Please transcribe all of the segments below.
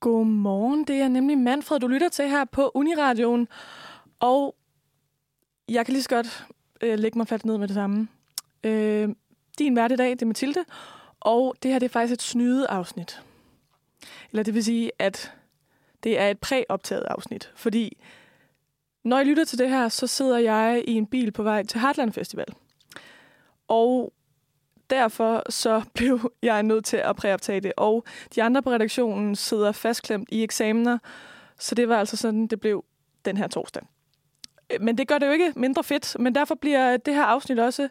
Godmorgen, det er nemlig Manfred, du lytter til her på Uniradioen. Og jeg kan lige så godt øh, lægge mig fat ned med det samme. Øh, din vært i dag, det er Mathilde, og det her det er faktisk et snyde afsnit. Eller det vil sige, at det er et præoptaget afsnit, fordi når jeg lytter til det her, så sidder jeg i en bil på vej til Heartland Festival. Og derfor så blev jeg nødt til at præoptage det. Og de andre på redaktionen sidder fastklemt i eksamener, så det var altså sådan, det blev den her torsdag. Øh, men det gør det jo ikke mindre fedt, men derfor bliver det her afsnit også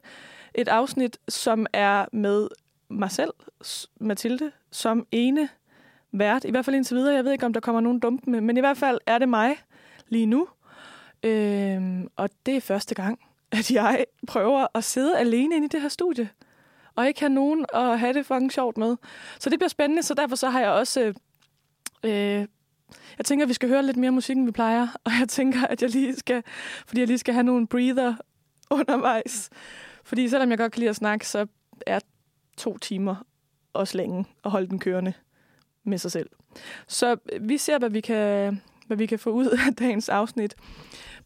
et afsnit, som er med mig selv, Mathilde, som ene vært. I hvert fald indtil videre. Jeg ved ikke, om der kommer nogen dumpe med, men i hvert fald er det mig lige nu. Øhm, og det er første gang, at jeg prøver at sidde alene inde i det her studie og ikke have nogen at have det fucking sjovt med. Så det bliver spændende, så derfor så har jeg også... Øh, øh jeg tænker, at vi skal høre lidt mere musik, end vi plejer. Og jeg tænker, at jeg lige skal... Fordi jeg lige skal have nogle breather undervejs. Fordi selvom jeg godt kan lide at snakke, så er to timer også længe at holde den kørende med sig selv. Så vi ser, hvad vi kan, hvad vi kan få ud af dagens afsnit.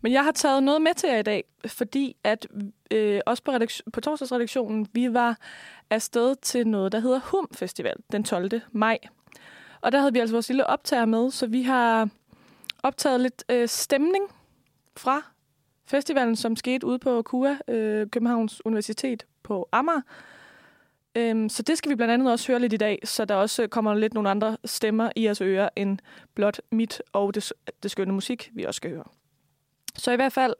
Men jeg har taget noget med til jer i dag, fordi at øh, også på, redaktion, på torsdagsredaktionen, vi var afsted til noget, der hedder HUM Festival den 12. maj. Og der havde vi altså vores lille optager med, så vi har optaget lidt øh, stemning fra festivalen, som skete ude på KUA, øh, Københavns Universitet på Amager. Øhm, så det skal vi blandt andet også høre lidt i dag, så der også kommer lidt nogle andre stemmer i jeres ører end blot mit og det, det skønne musik, vi også skal høre. Så i hvert fald,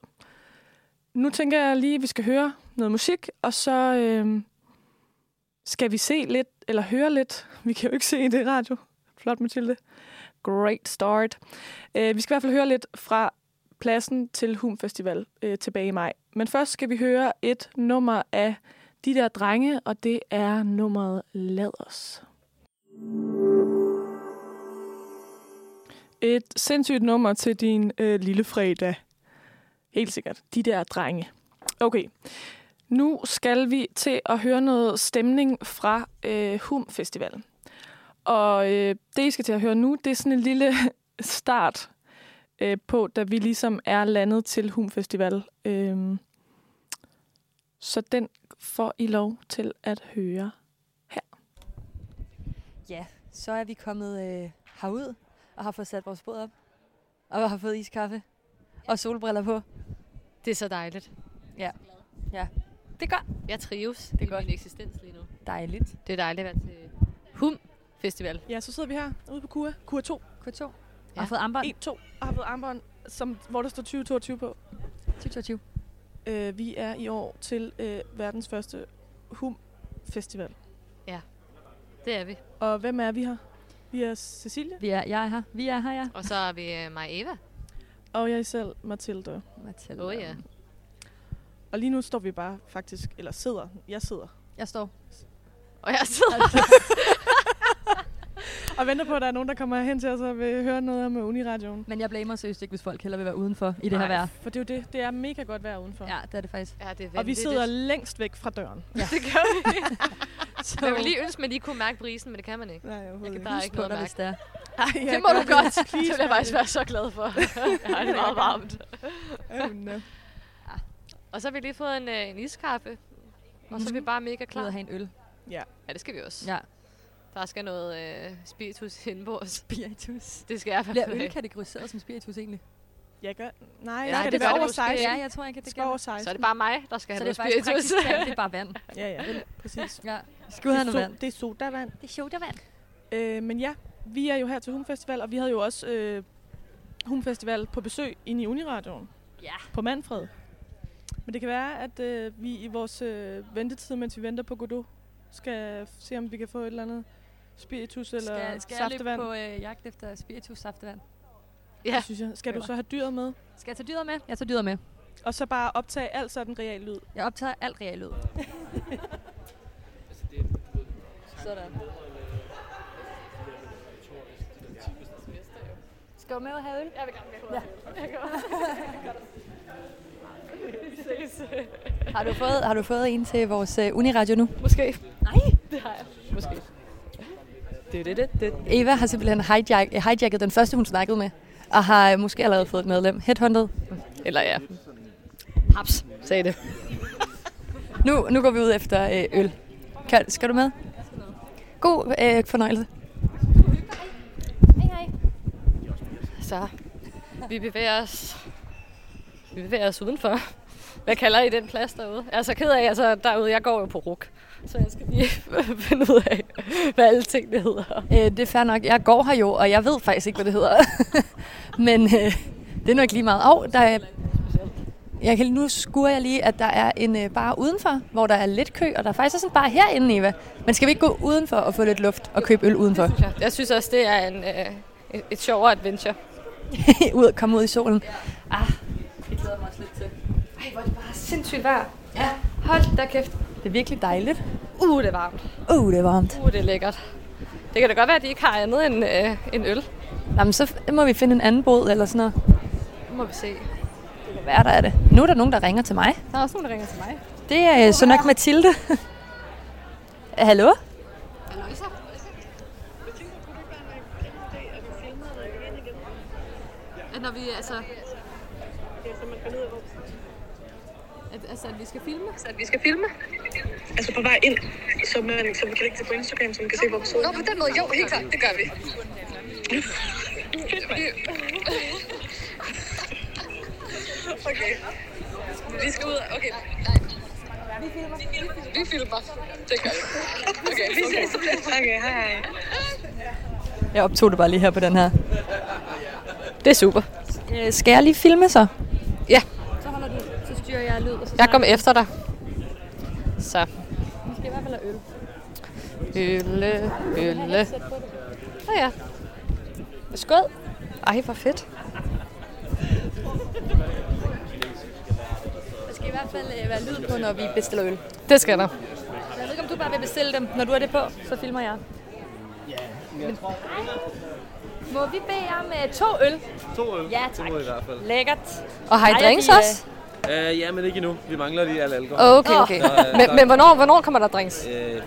nu tænker jeg lige, at vi skal høre noget musik, og så øh, skal vi se lidt, eller høre lidt. Vi kan jo ikke se det radio. Flot, Mathilde. Great start. Øh, vi skal i hvert fald høre lidt fra pladsen til Hum Festival øh, tilbage i maj. Men først skal vi høre et nummer af de der drenge, og det er nummeret Lad os. Et sindssygt nummer til din øh, lille fredag. Helt sikkert. De der drenge. Okay. Nu skal vi til at høre noget stemning fra øh, Hum Festivalen. Og øh, det, I skal til at høre nu, det er sådan en lille start øh, på, da vi ligesom er landet til Hum Festival. Øh, så den får I lov til at høre her. Ja, så er vi kommet øh, herud og har fået sat vores båd op. Og har fået iskaffe og solbriller på. Det er så dejligt. Ja. Ja. Det gør. Jeg trives. Det er godt. min eksistens lige nu. Dejligt. Det er dejligt at være til HUM Festival. Ja, så sidder vi her ude på KUA. KUA 2. KUA 2. Ja. Og har fået armbånd. 1, 2. Og har fået armbånd, som, hvor der står 2022 på. 2022. Øh, vi er i år til øh, verdens første HUM Festival. Ja, det er vi. Og hvem er vi her? Vi er Cecilie. Vi er, jeg er her. Vi er her, ja. Og så er vi uh, mig Eva. Og jeg selv, Mathilde. Mathilde. Åh oh, ja. Og lige nu står vi bare faktisk, eller sidder, jeg sidder. Jeg står. Og jeg sidder. og venter på, at der er nogen, der kommer hen til os og vil høre noget om Uniradioen. Men jeg blamer seriøst ikke, hvis folk heller vil være udenfor i det Nej, her vejr. for det er jo det. Det er mega godt vejr udenfor. Ja, det er det faktisk. Ja, det er og vi sidder længst væk fra døren. Ja. det gør vi. så. Jeg vil lige ønske, at de kunne mærke brisen, men det kan man ikke. Nej, jeg, jeg kan bare ikke noget mærke. det Ej, det må du godt. det vil jeg faktisk være så glad for. jeg har det meget varmt. oh, no. ja. Og så har vi lige fået en, øh, en iskaffe. Og så er vi bare mega klar. Ud at have en øl. Ja. Ja, det skal vi også. Ja. Der skal noget øh, spiritus ind på os. Spiritus? Det skal jeg Bliver øl kategoriseret som spiritus egentlig? Jeg gør... Nej, ja, skal det, det være over 16? Ja, jeg tror ikke, det skal over 16. Så er det bare mig, der skal så have noget spiritus. Så det er det er bare vand. ja, ja, præcis. Ja. Skal have noget vand. Det er sodavand. Det er sodavand. Øh, men ja, vi er jo her til Hum Festival, og vi havde jo også øh, Hum Festival på besøg inde i Uniradioen. Ja. På Manfred. Men det kan være, at øh, vi i vores øh, ventetid, mens vi venter på Godot, skal se, om vi kan få et eller andet spiritus eller skal, skal saftevand. Skal jeg på øh, jagt efter spiritus saftevand? Ja. Det synes jeg. Skal du så have dyret med? Skal jeg tage dyret med? Jeg tager dyret med. Og så bare optage alt sådan real lyd? Jeg optager alt real lyd. sådan. Skal du med at have øl? Jeg vil gerne med have øl. har, du fået, har du fået en til vores uh, Uniradio nu? Måske. Nej. Det har jeg. Måske. Det, det, det, det. Eva har simpelthen hijack, hijacket den første, hun snakkede med, og har øh, måske allerede fået et medlem. Headhunted. Eller ja. Haps, sagde det. nu, nu går vi ud efter øh, øl. Kan, skal du med? God øh, fornøjelse. Hej, hej. Så vi bevæger os, vi bevæger os udenfor. Hvad kalder I den plads derude? Jeg er så ked af, altså derude, jeg går jo på ruk. Så jeg skal lige finde ud af, hvad alle tingene hedder. Øh, det er fair nok. Jeg går her jo, og jeg ved faktisk ikke, hvad det hedder. Men øh, det er nok lige meget. Og der er, jeg kan, nu skuer jeg lige, at der er en øh, bar udenfor, hvor der er lidt kø, og der er faktisk også en bar herinde, Eva. Men skal vi ikke gå udenfor og få lidt luft og købe øl udenfor? Jeg, jeg synes også, det er en, øh, et, sjovere adventure. ud komme ud i solen. Ah, det glæder mig også lidt til. Ej, hvor er det bare sindssygt vejr. Ja. Hold da kæft. Det er virkelig dejligt. Uh, det er varmt. Uh, det er varmt. Uh, det er lækkert. Det kan da godt være, at de ikke har andet end øh, en øl. Jamen, så må vi finde en anden båd eller sådan noget. Nu må vi se. Det være, der er det. Nu er der nogen, der ringer til mig. Der er også nogen, der ringer til mig. Det er øh, så nok Mathilde. Hallo? At når vi, altså... At, altså, at vi skal filme? at vi skal filme. Altså på vej ind, så man, så man kan lægge det på Instagram, så man kan se, hvor vi sidder. Nå, på den måde, jo, helt klart, det gør vi. Okay. Vi skal ud. Okay, nej. Vi filmer. Vi filmer. Det gør vi. Okay, vi ses. Okay, hej. Jeg optog det bare lige her på den her. Det er super. Øh, skal jeg lige filme så? Ja, Så holder du, så styrer jeg lyd. Og så jeg kommer efter dig. Så. Vi skal i hvert fald have øl. Ølle, ølle. Nå ja. Skål. Ej, hvor fedt. Skal i hvert fald øh, være lyd på, når vi bestiller øl. Det skal der. Jeg ved ikke, om du bare vil bestille dem. Når du har det på, så filmer jeg. Men... Må vi bede om uh, to øl? To øl. Ja, Det tak. må I i hvert fald. Lækkert. Og har I Ej, drinks de, øh, også? Uh, ja, men ikke endnu. Vi mangler lige al alkohol. Okay, okay. Der er- Men, men hvornår, hvornår kommer der drinks? Øh, jeg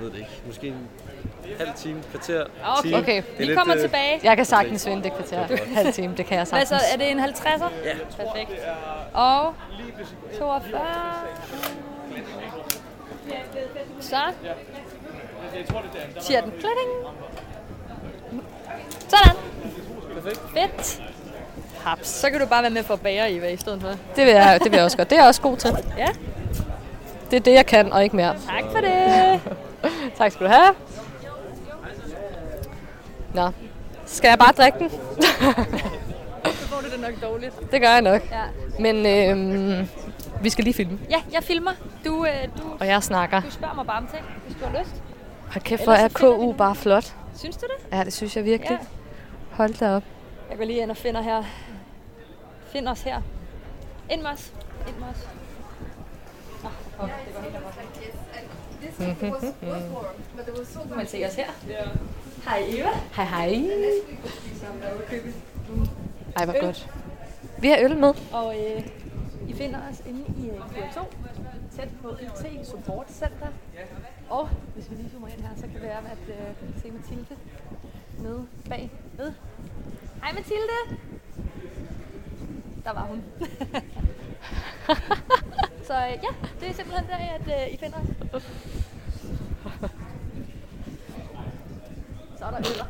ved det ikke. Måske en halv time, kvarter, Okay. time. Okay. Vi lidt, kommer øh, tilbage. Jeg kan sagtens vinde det kvarter. Halv time, det kan jeg Hvad sagtens. så? Er det en 50'er? Ja. Perfekt. Og 42. Så. Siger den. Klidding. Sådan. Perfekt. Fedt. Haps. Så kan du bare være med for at bære, Eva, i stedet for. Det vil, jeg, det vil jeg også godt. Det er jeg også god til. Ja. Det er det, jeg kan, og ikke mere. Tak for det. Tak skal du have. Nå. Skal jeg bare drikke den? Så får du det nok dårligt. Det gør jeg nok. Ja. Men øhm, vi skal lige filme. Ja, jeg filmer. Du, øh, du, Og jeg snakker. du spørger mig bare om ting, hvis du har lyst. Hold kæft, hvor er KU bare flot. Synes du det? Ja, det synes jeg virkelig. Ja. Hold da op. Jeg går lige ind og finder her. Find os her. Ind med os. Ind med os. Oh, det går helt kan man se os her. Hej Eva. Hej hej. Ej, hvor godt. Vi har øl med. Og øh, I finder os inde i øh, Q2, tæt på IT Support Center. Og hvis vi lige zoomer ind her, så kan det være, at øh, se Mathilde nede bag ved. Hej Mathilde! Der var hun. så øh, ja, det er simpelthen der, at øh, I finder os. Så er der øller.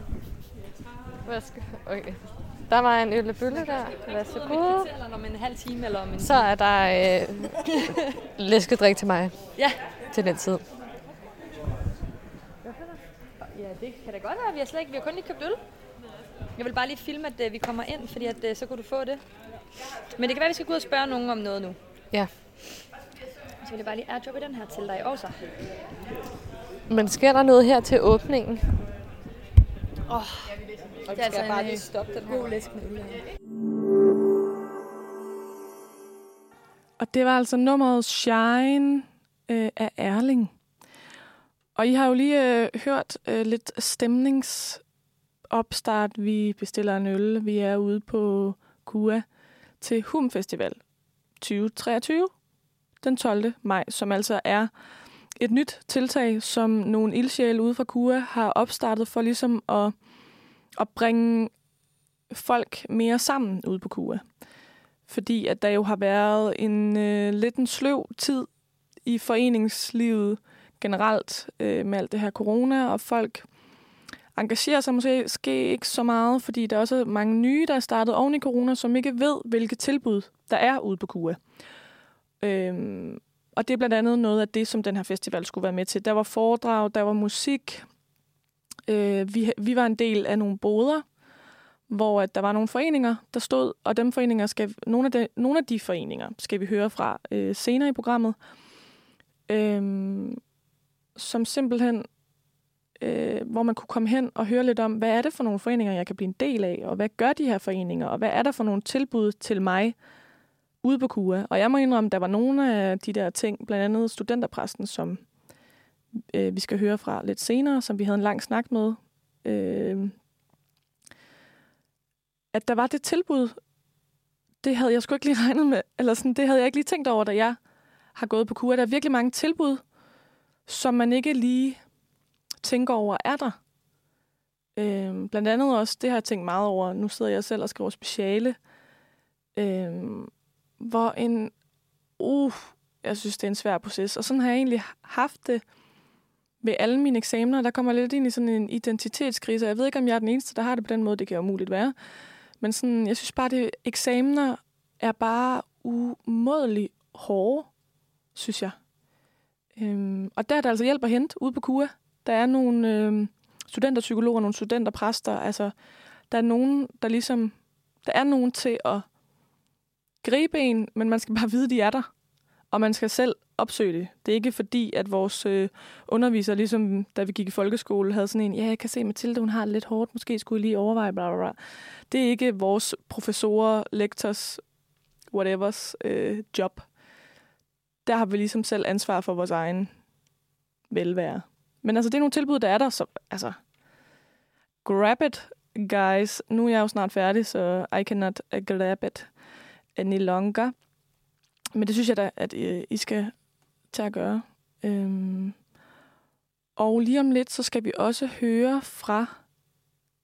Værsgo. Okay. Der var en øllebølle der. Værsgo. Om en halv time, eller om en Så er der øh, læskedrik til mig Ja. til den tid. Ja, det kan da godt være. Vi har slet ikke, vi har kun lige købt øl. Jeg vil bare lige filme, at uh, vi kommer ind, fordi at, uh, så kunne du få det. Men det kan være, at vi skal gå ud og spørge nogen om noget nu. Ja. Så vil jeg bare lige airdroppe den her til dig også. Men sker der noget her til åbningen? Det er altså bare lige stoppe den god læsk med øl. Og det var altså nummeret Shine øh, af Erling. Og I har jo lige øh, hørt øh, lidt stemningsopstart. Vi bestiller en øl. Vi er ude på KUA til Hum Festival 2023 den 12. maj, som altså er et nyt tiltag, som nogle ildsjæle ude fra KUA har opstartet for ligesom at, at bringe folk mere sammen ude på KUA. Fordi at der jo har været en øh, lidt en sløv tid i foreningslivet generelt øh, med alt det her corona, og folk engagerer sig måske ikke så meget, fordi der er også mange nye, der er startet oven i corona, som ikke ved, hvilke tilbud der er ude på KUA. Øhm, og det er blandt andet noget af det, som den her festival skulle være med til. Der var foredrag, der var musik. Øh, vi, vi var en del af nogle boder, hvor at der var nogle foreninger, der stod, og dem foreninger skal, nogle, af de, nogle af de foreninger skal vi høre fra øh, senere i programmet, øh, som simpelthen, øh, hvor man kunne komme hen og høre lidt om, hvad er det for nogle foreninger, jeg kan blive en del af, og hvad gør de her foreninger, og hvad er der for nogle tilbud til mig ude på KUA. Og jeg må indrømme, der var nogle af de der ting, blandt andet studenterpræsten, som øh, vi skal høre fra lidt senere, som vi havde en lang snak med, øh, at der var det tilbud, det havde jeg sgu ikke lige regnet med, eller sådan, det havde jeg ikke lige tænkt over, da jeg har gået på KUA. Der er virkelig mange tilbud, som man ikke lige tænker over, er der. Øhm, blandt andet også, det har jeg tænkt meget over, nu sidder jeg selv og skriver speciale, øhm, hvor en, uh, jeg synes, det er en svær proces. Og sådan har jeg egentlig haft det ved alle mine eksamener. Der kommer lidt ind i sådan en identitetskrise. Jeg ved ikke, om jeg er den eneste, der har det på den måde. Det kan jo muligt være. Men sådan, jeg synes bare, at eksamener er bare umådeligt hårde, synes jeg. Øhm, og der er der altså hjælp at hente ude på KUA. Der er nogle øhm, studenterpsykologer, nogle studenterpræster. Altså, der er nogen, der ligesom... Der er nogen til at gribe en, men man skal bare vide, de er der. Og man skal selv opsøge det. Det er ikke fordi, at vores øh, underviser, ligesom da vi gik i folkeskole, havde sådan en, ja, jeg kan se Mathilde, hun har det lidt hårdt, måske skulle I lige overveje, bla, bla, bla. Det er ikke vores professorer, lektors, whatevers øh, job. Der har vi ligesom selv ansvar for vores egen velvære. Men altså, det er nogle tilbud, der er der, så altså, grab it, guys. Nu er jeg jo snart færdig, så I cannot grab it any longer. Men det synes jeg da, at øh, I skal tage at gøre. Øhm, og lige om lidt, så skal vi også høre fra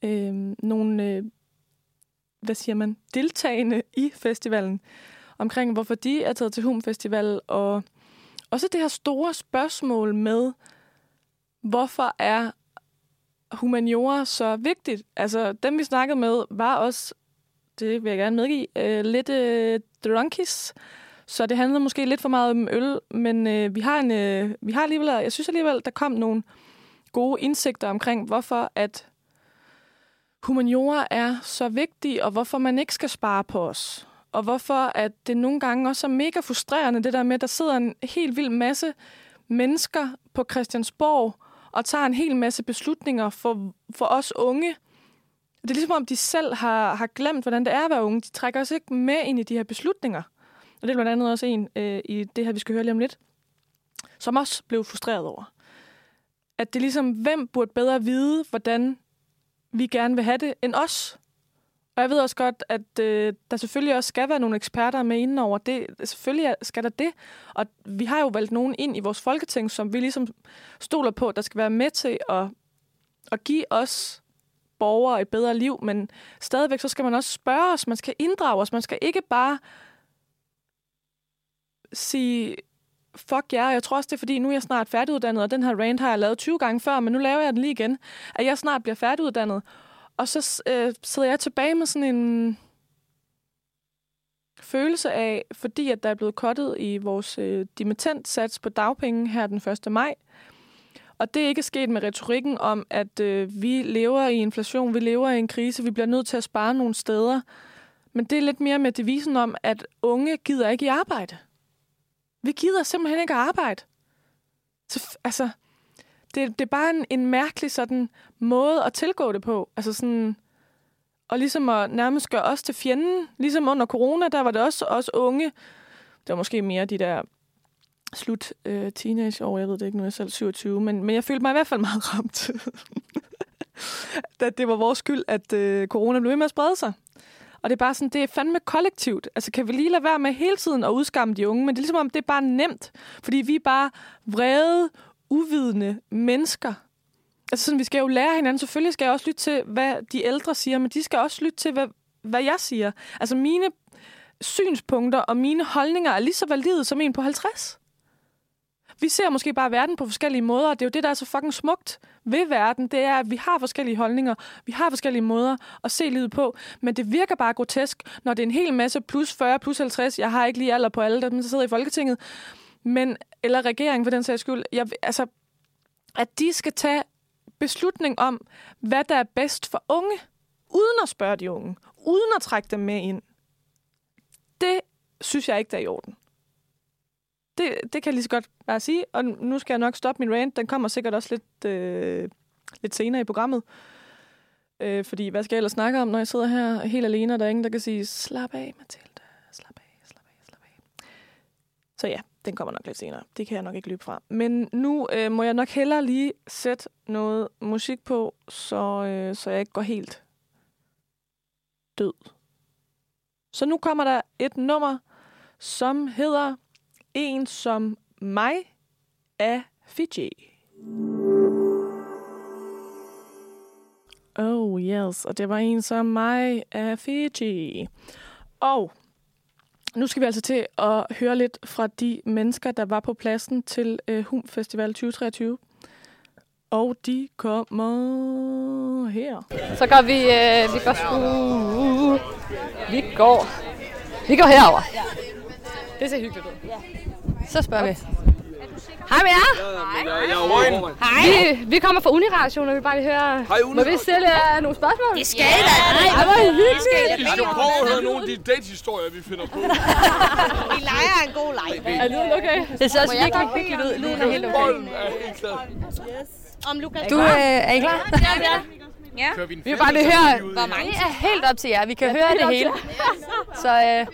øh, nogle, øh, hvad siger man, deltagende i festivalen, omkring hvorfor de er taget til Hum Festival, og også det her store spørgsmål med, hvorfor er humaniora så vigtigt? Altså, dem vi snakkede med, var også, det vil jeg gerne medgive, øh, lidt øh, drunkies, så det handlede måske lidt for meget om øl, men øh, vi har en, øh, vi har alligevel, jeg synes alligevel, der kom nogle gode indsigter omkring, hvorfor at humaniora er så vigtig, og hvorfor man ikke skal spare på os. Og hvorfor at det nogle gange også er mega frustrerende, det der med, at der sidder en helt vild masse mennesker på Christiansborg og tager en hel masse beslutninger for, for os unge. Det er ligesom om, de selv har, har glemt, hvordan det er at være unge. De trækker os ikke med ind i de her beslutninger. Og det er blandt andet også en øh, i det her, vi skal høre lige om lidt, som også blev frustreret over. At det er ligesom, hvem burde bedre vide, hvordan vi gerne vil have det, end os? Og jeg ved også godt, at øh, der selvfølgelig også skal være nogle eksperter med inden over det. Selvfølgelig skal der det. Og vi har jo valgt nogen ind i vores folketing, som vi ligesom stoler på, der skal være med til at, at give os borgere et bedre liv. Men stadigvæk så skal man også spørge os, man skal inddrage os, man skal ikke bare sige, fuck ja, jeg tror også, det er fordi, nu er jeg snart færdiguddannet, og den her rant har jeg lavet 20 gange før, men nu laver jeg den lige igen, at jeg snart bliver færdiguddannet. Og så øh, sidder jeg tilbage med sådan en følelse af, fordi at der er blevet kottet i vores øh, dimittentsats på dagpenge her den 1. maj, og det er ikke sket med retorikken om, at øh, vi lever i inflation, vi lever i en krise, vi bliver nødt til at spare nogle steder. Men det er lidt mere med devisen om, at unge gider ikke i arbejde. Vi gider simpelthen ikke at arbejde. Så, altså, det, det er bare en, en mærkelig sådan måde at tilgå det på. Altså sådan, og ligesom at nærmest gøre os til fjenden. Ligesom under corona, der var det også os unge. Det var måske mere de der slut øh, teenageår, jeg ved det ikke, nu er jeg selv 27, men, men jeg følte mig i hvert fald meget ramt. at det var vores skyld, at øh, corona blev ved med at sprede sig. Og det er bare sådan, det er fandme kollektivt. Altså, kan vi lige lade være med hele tiden at udskamme de unge? Men det er ligesom om, det er bare nemt. Fordi vi er bare vrede, uvidende mennesker. Altså sådan, vi skal jo lære hinanden. Selvfølgelig skal jeg også lytte til, hvad de ældre siger, men de skal også lytte til, hvad, hvad jeg siger. Altså mine synspunkter og mine holdninger er lige så valide som en på 50. Vi ser måske bare verden på forskellige måder, og det er jo det, der er så fucking smukt ved verden, det er, at vi har forskellige holdninger, vi har forskellige måder at se livet på, men det virker bare grotesk, når det er en hel masse plus 40, plus 50, jeg har ikke lige alder på alle dem, der sidder i Folketinget, men, eller regeringen for den sags skyld, jeg, altså, at de skal tage beslutning om, hvad der er bedst for unge, uden at spørge de unge, uden at trække dem med ind. Det synes jeg ikke, der er i orden. Det, det kan jeg lige så godt bare sige, og nu skal jeg nok stoppe min rant. Den kommer sikkert også lidt, øh, lidt senere i programmet. Øh, fordi hvad skal jeg ellers snakke om, når jeg sidder her helt alene, og der er ingen, der kan sige, slap af, Mathilde, slap af, slap af, slap af. Så ja, den kommer nok lidt senere. Det kan jeg nok ikke løbe fra. Men nu øh, må jeg nok hellere lige sætte noget musik på, så, øh, så jeg ikke går helt død. Så nu kommer der et nummer, som hedder en som mig af Fiji. Oh yes, og det var en som mig af Fiji. Og nu skal vi altså til at høre lidt fra de mennesker, der var på pladsen til øh, Hum Festival 2023. Og de kommer her. Så går vi, øh, vi går sku... Vi går... Vi går herover. Det ser hyggeligt ud. Så spørger vi. Hej med jer. Er over Vi, vi kommer fra Uniration, og vi bare vil høre... Hej, Må vi stille jer nogle spørgsmål? Det skal da. Nej, hvor hyggeligt. Vi skal prøve at høre nogle af de datehistorier, vi finder på. Vi leger en god leg. Er lyden okay? Det ser også virkelig hyggeligt ud. Lyden er helt okay. Bolden er helt klar. Om Lukas. Du, øh, er I klar? Ja. Kører vi en Vi vil bare lige høre... Hvor mange? Det er helt op til jer. Vi kan høre det hele. Så øh,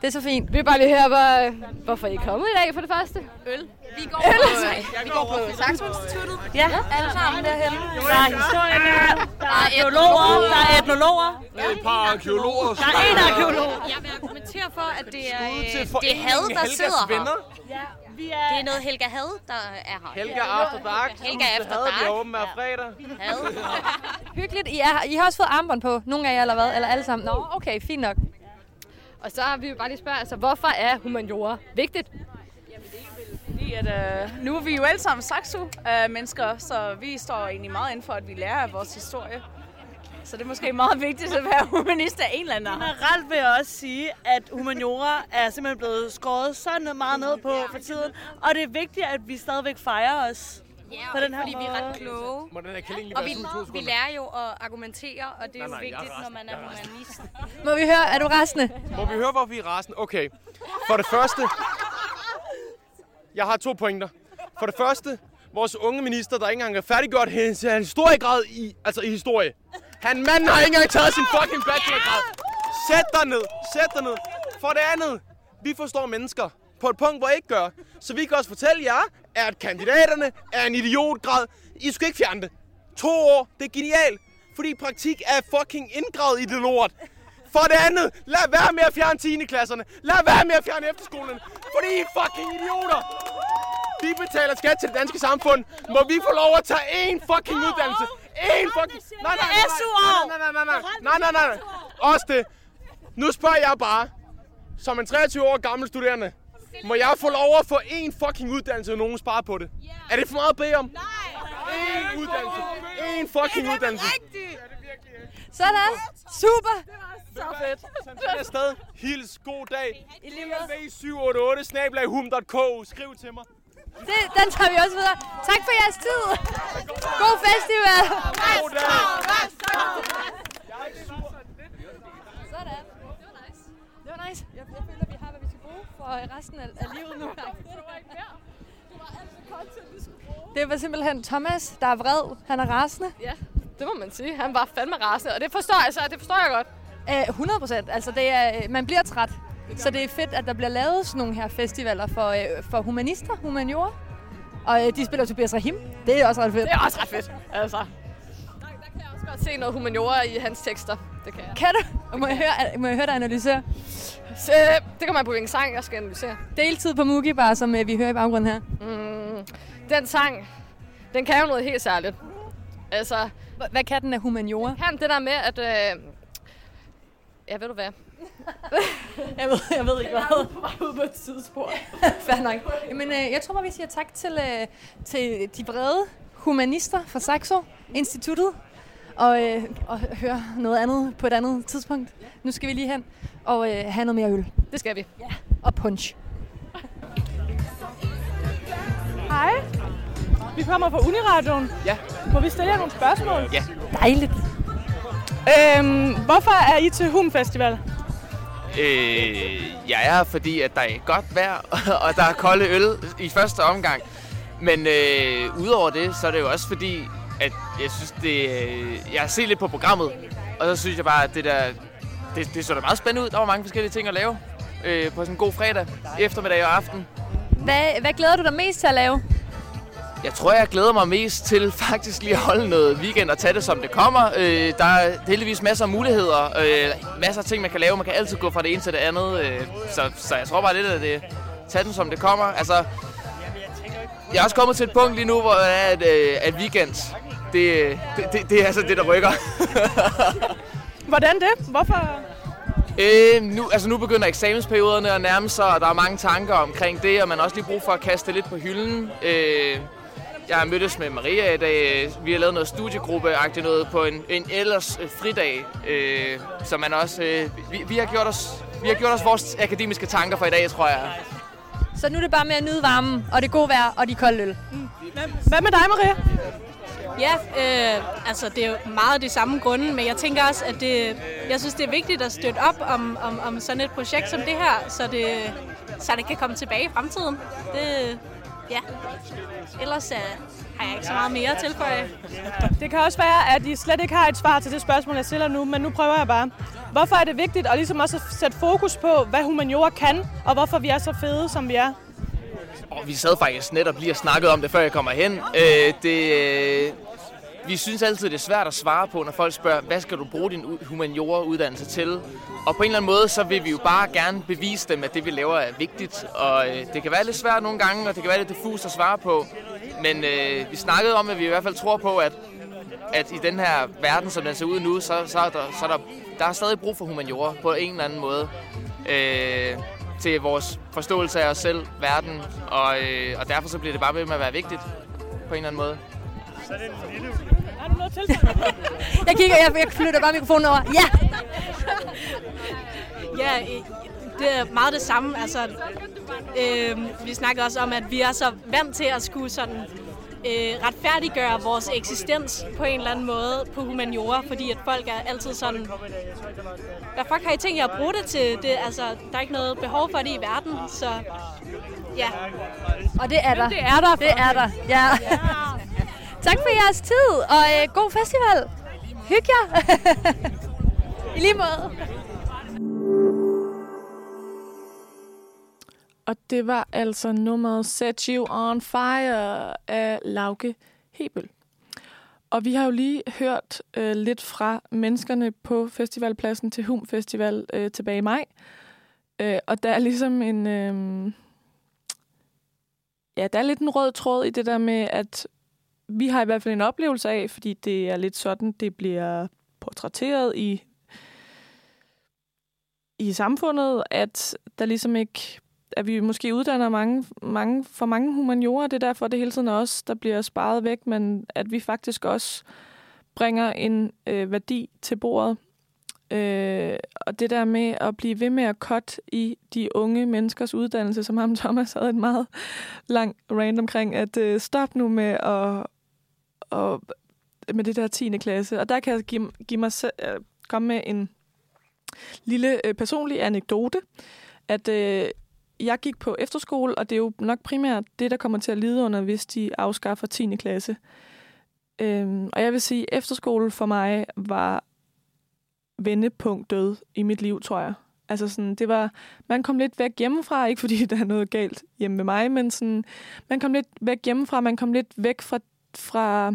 det er så fint. Vi vil bare lige høre, hvor, hvorfor I er kommet i dag for det første. Vi går på, vi går på Saxo Instituttet. Ja, alle sammen derhen. Der er historikere, der er etnologer, der er etnologer. Der er et par arkeologer. Der er en arkeolog. Jeg vil argumentere for, at det er, øh, det er had, der sidder her. Vi er... Det er noget Helga Had, der er her. Helga After Dark. Helga After Havde vi Dark. åben hver fredag. Had. Hyggeligt. I, er, I har også fået armbånd på. Nogle af jer eller hvad? Eller alle sammen? Nå, okay, fint nok. Og så vil vi bare lige spørge, altså, hvorfor er humaniora vigtigt? Fordi at, øh, nu er vi jo alle sammen saxo-mennesker, så vi står egentlig meget inden for, at vi lærer af vores historie. Så det er måske meget vigtigt at være humanist af en eller anden. Generelt vil jeg også sige, at humaniora er simpelthen blevet skåret så meget ned på for tiden. Og det er vigtigt, at vi stadigvæk fejrer os. Ja, På den her fordi vi er måde. ret kloge. Må den her kælling lige Og være vi, vi lærer jo at argumentere, og det er jo Nej, nej, jeg er vigtigt, når rasende. man er Jeg er rasende. humanist. Må vi høre, er du rasende? Må vi høre, hvorfor vi er rasen? Okay. For det første... Jeg har to pointer. For det første, vores unge minister, der ikke engang har færdiggjort hendes historiegrad i, altså i historie. Han manden har ikke engang taget sin fucking bachelorgrad. Sæt dig ned. Sæt dig ned. For det andet, vi forstår mennesker på et punkt, hvor I ikke gør. Så vi kan også fortælle jer, at kandidaterne er en idiotgrad. I skal ikke fjerne det. To år, det er genialt. Fordi praktik er fucking indgravet i det lort. For det andet, lad være med at fjerne 10. klasserne. Lad være med at fjerne efterskolerne. Fordi I er fucking idioter. Vi betaler skat til det danske samfund. Må vi få lov at tage én fucking uddannelse? Én fucking... Nej, nej, nej, nej, nej, nej, nej, nej, nej, nej, nej. Også det. Nu spørger jeg bare, som en 23 år gammel studerende, må jeg få lov at få én fucking uddannelse, og nogen sparer på det? Er det for meget at bede om? Nej. Én uddannelse. Én fucking uddannelse. Sådan. Super. Så fedt. Send det afsted. Hils. God dag. I lige med. 788 snablahum.k. Skriv til mig. Det, den tager vi også videre. Tak for jeres tid. God festival. God dag. Sådan. Det var nice. Det var nice. Jeg, jeg føler, bruge for resten af, af livet nu. Det var simpelthen Thomas, der er vred. Han er rasende. Ja, det må man sige. Han var fandme rasende, og det forstår, altså, det forstår jeg godt. Uh, 100 procent. Altså, det er, øh, man bliver træt. Så det er fedt, at der bliver lavet sådan nogle her festivaler for, uh, for humanister, humaniora. Og uh, de spiller Tobias Rahim. Det er også ret fedt. Det er også ret fedt, altså. godt se noget humaniora i hans tekster. Det kan jeg. Kan du? Må jeg høre, må jeg høre dig analysere? Så, det kommer man på, hvilken sang jeg skal analysere. Deltid på Mugi, bare som øh, vi hører i baggrunden her. Mm, den sang, den kan jo noget helt særligt. Altså, Hvad kan den af humaniora? kan det der med, at... Øh, ja, ved du hvad? Jeg ved, jeg ved ikke hvad. på vej ud på et tidsspor. Fair nok. Jamen, øh, jeg tror bare, vi siger tak til, øh, til de brede humanister fra Saxo Instituttet. Og, øh, og høre noget andet på et andet tidspunkt. Nu skal vi lige hen og øh, have noget mere øl. Det skal vi. Ja. Og punch. Hej. Vi kommer fra Uniradioen. Ja. Må vi stille jer nogle spørgsmål? Ja. Dejligt. Øhm, hvorfor er I til Hum Festival? Øh, jeg er her, fordi at der er godt vejr, og der er kolde øl i første omgang. Men øh, udover det, så er det jo også fordi, at jeg synes, det, øh, jeg har set lidt på programmet, og så synes jeg bare, at det der, det, det så da meget spændende ud. Der var mange forskellige ting at lave øh, på sådan en god fredag, eftermiddag og aften. Hvad, hvad glæder du dig mest til at lave? Jeg tror, jeg glæder mig mest til faktisk lige at holde noget weekend og tage det, som det kommer. Øh, der er heldigvis masser af muligheder. Øh, masser af ting, man kan lave. Man kan altid gå fra det ene til det andet. Øh, så, så jeg tror bare lidt, at det tage den, som det kommer. Altså, jeg er også kommet til et punkt lige nu, hvor er, at, øh, at weekend, det, det, det, det er altså det, der rykker. Hvordan det? Hvorfor? Øh, nu, altså nu begynder eksamensperioderne at nærme sig, og der er mange tanker omkring det, og man har også lige brug for at kaste lidt på hylden. Øh, jeg har mødtes med Maria i dag. Vi har lavet noget studiegruppe noget på en, en ellers øh, fridag, øh, så man også... Øh, vi, vi, har gjort os, vi har gjort os vores akademiske tanker for i dag, tror jeg. Så nu er det bare med at nyde varmen, og det gode vejr, og de kolde øl. Hvad med dig, Maria? Ja, øh, altså det er jo meget de samme grunde, men jeg tænker også, at det, jeg synes, det er vigtigt at støtte op om, om, om sådan et projekt som det her, så det, så det kan komme tilbage i fremtiden. Det, ja. Ellers uh, har jeg ikke så meget mere at tilføje. Det kan også være, at I slet ikke har et svar til det spørgsmål, jeg stiller nu, men nu prøver jeg bare. Hvorfor er det vigtigt at ligesom også sætte fokus på, hvad humaniora kan, og hvorfor vi er så fede, som vi er? Og vi sad faktisk netop lige og snakkede om det, før jeg kommer hen. Øh, det, øh, vi synes altid, det er svært at svare på, når folk spørger, hvad skal du bruge din humaniora-uddannelse til? Og på en eller anden måde, så vil vi jo bare gerne bevise dem, at det, vi laver, er vigtigt. Og øh, det kan være lidt svært nogle gange, og det kan være lidt diffust at svare på. Men øh, vi snakkede om, at vi i hvert fald tror på, at, at i den her verden, som den ser ud nu, så, så, er, der, så er der, der er stadig brug for humaniora på en eller anden måde. Øh, til vores forståelse af os selv, verden, og, øh, og derfor så bliver det bare ved med at være vigtigt på en eller anden måde. Har du noget til? Jeg kigger, jeg, jeg flytter bare mikrofonen over. Ja! Ja, det er meget det samme. Altså, øh, vi snakker også om, at vi er så vant til at skulle sådan øh, retfærdiggøre vores eksistens på en eller anden måde på humaniora, fordi at folk er altid sådan, hvad fuck har I tænkt jer at bruge det til? Det, altså, der er ikke noget behov for det i verden, så ja. Og det er der. Det er der. Det er der, ja tak for jeres tid, og øh, god festival. Hyg jer. I lige måde. Og det var altså nummeret Set You On Fire af Lauke Hebel. Og vi har jo lige hørt øh, lidt fra menneskerne på festivalpladsen til Hum Festival øh, tilbage i maj. Øh, og der er ligesom en... Øh, ja, der er lidt en rød tråd i det der med, at vi har i hvert fald en oplevelse af, fordi det er lidt sådan, det bliver portrætteret i i samfundet, at der ligesom ikke at vi måske uddanner mange, mange, for mange humaniorer. Det er derfor, det hele tiden er os, der bliver sparet væk, men at vi faktisk også bringer en øh, værdi til bordet. Øh, og det der med at blive ved med at cut i de unge menneskers uddannelse, som ham Thomas havde en meget lang rant omkring, at øh, stop nu med at, og, med det der 10. klasse. Og der kan jeg give, give mig øh, komme med en lille øh, personlig anekdote, at øh, jeg gik på efterskole, og det er jo nok primært det, der kommer til at lide under, hvis de afskaffer 10. klasse. Øhm, og jeg vil sige, at efterskole for mig var vendepunktet i mit liv, tror jeg. Altså sådan, det var, man kom lidt væk hjemmefra, ikke fordi der er noget galt hjemme med mig, men sådan, man kom lidt væk hjemmefra, man kom lidt væk fra, fra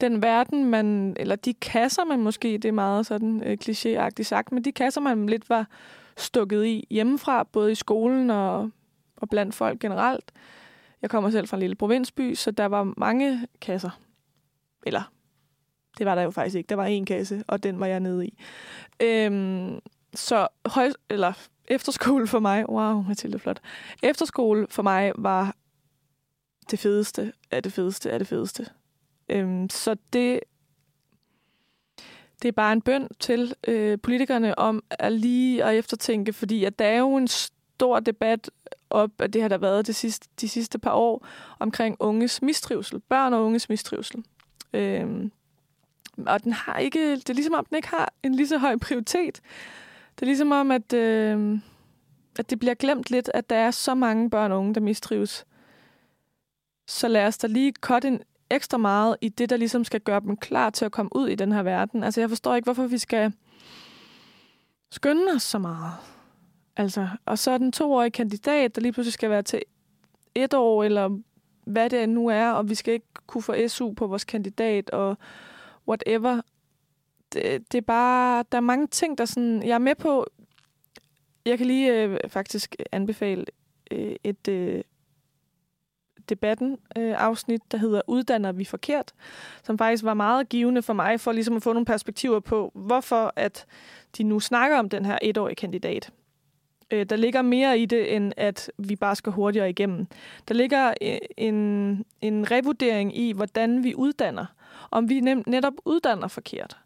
den verden, man, eller de kasser, man måske, det er meget sådan øh, klichéagtigt sagt, men de kasser, man lidt var stukket i hjemmefra, både i skolen og, og blandt folk generelt. Jeg kommer selv fra en lille provinsby, så der var mange kasser. Eller, det var der jo faktisk ikke. Der var en kasse, og den var jeg nede i. Øhm, så høj, eller efterskole for mig, wow, Mathilde, flot. Efterskole for mig var det fedeste er det fedeste er det fedeste. Øhm, så det, det er bare en bøn til øh, politikerne om at lige at eftertænke, fordi at der er jo en stor debat op, at det har der været de sidste, de sidste par år, omkring unges mistrivsel, børn og unges mistrivsel. Øhm, og den har ikke, det er ligesom om, den ikke har en lige så høj prioritet. Det er ligesom om, at, øh, at det bliver glemt lidt, at der er så mange børn og unge, der mistrives. Så lad os da lige cut en ekstra meget i det, der ligesom skal gøre dem klar til at komme ud i den her verden. Altså, jeg forstår ikke, hvorfor vi skal skynde os så meget. Altså, og så er den toårige kandidat, der lige pludselig skal være til et år, eller hvad det nu er, og vi skal ikke kunne få SU på vores kandidat, og whatever. Det, det er bare, der er mange ting, der sådan, jeg er med på, jeg kan lige øh, faktisk anbefale øh, et øh, debatten øh, afsnit, der hedder Uddanner vi forkert, som faktisk var meget givende for mig, for ligesom at få nogle perspektiver på, hvorfor at de nu snakker om den her etårige kandidat. Øh, der ligger mere i det, end at vi bare skal hurtigere igennem. Der ligger øh, en, en revurdering i, hvordan vi uddanner. Om vi netop uddanner forkert.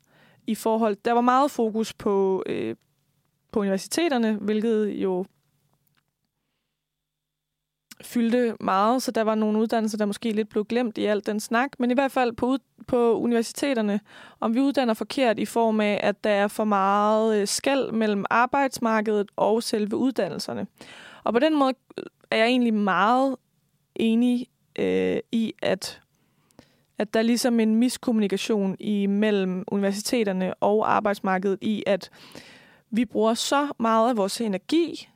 I forhold, der var meget fokus på, øh, på universiteterne, hvilket jo fyldte meget, så der var nogle uddannelser, der måske lidt blev glemt i alt den snak, men i hvert fald på, ud, på universiteterne, om vi uddanner forkert i form af, at der er for meget øh, skæld mellem arbejdsmarkedet og selve uddannelserne. Og på den måde øh, er jeg egentlig meget enig øh, i, at at der er ligesom en miskommunikation imellem universiteterne og arbejdsmarkedet i, at vi bruger så meget af vores energi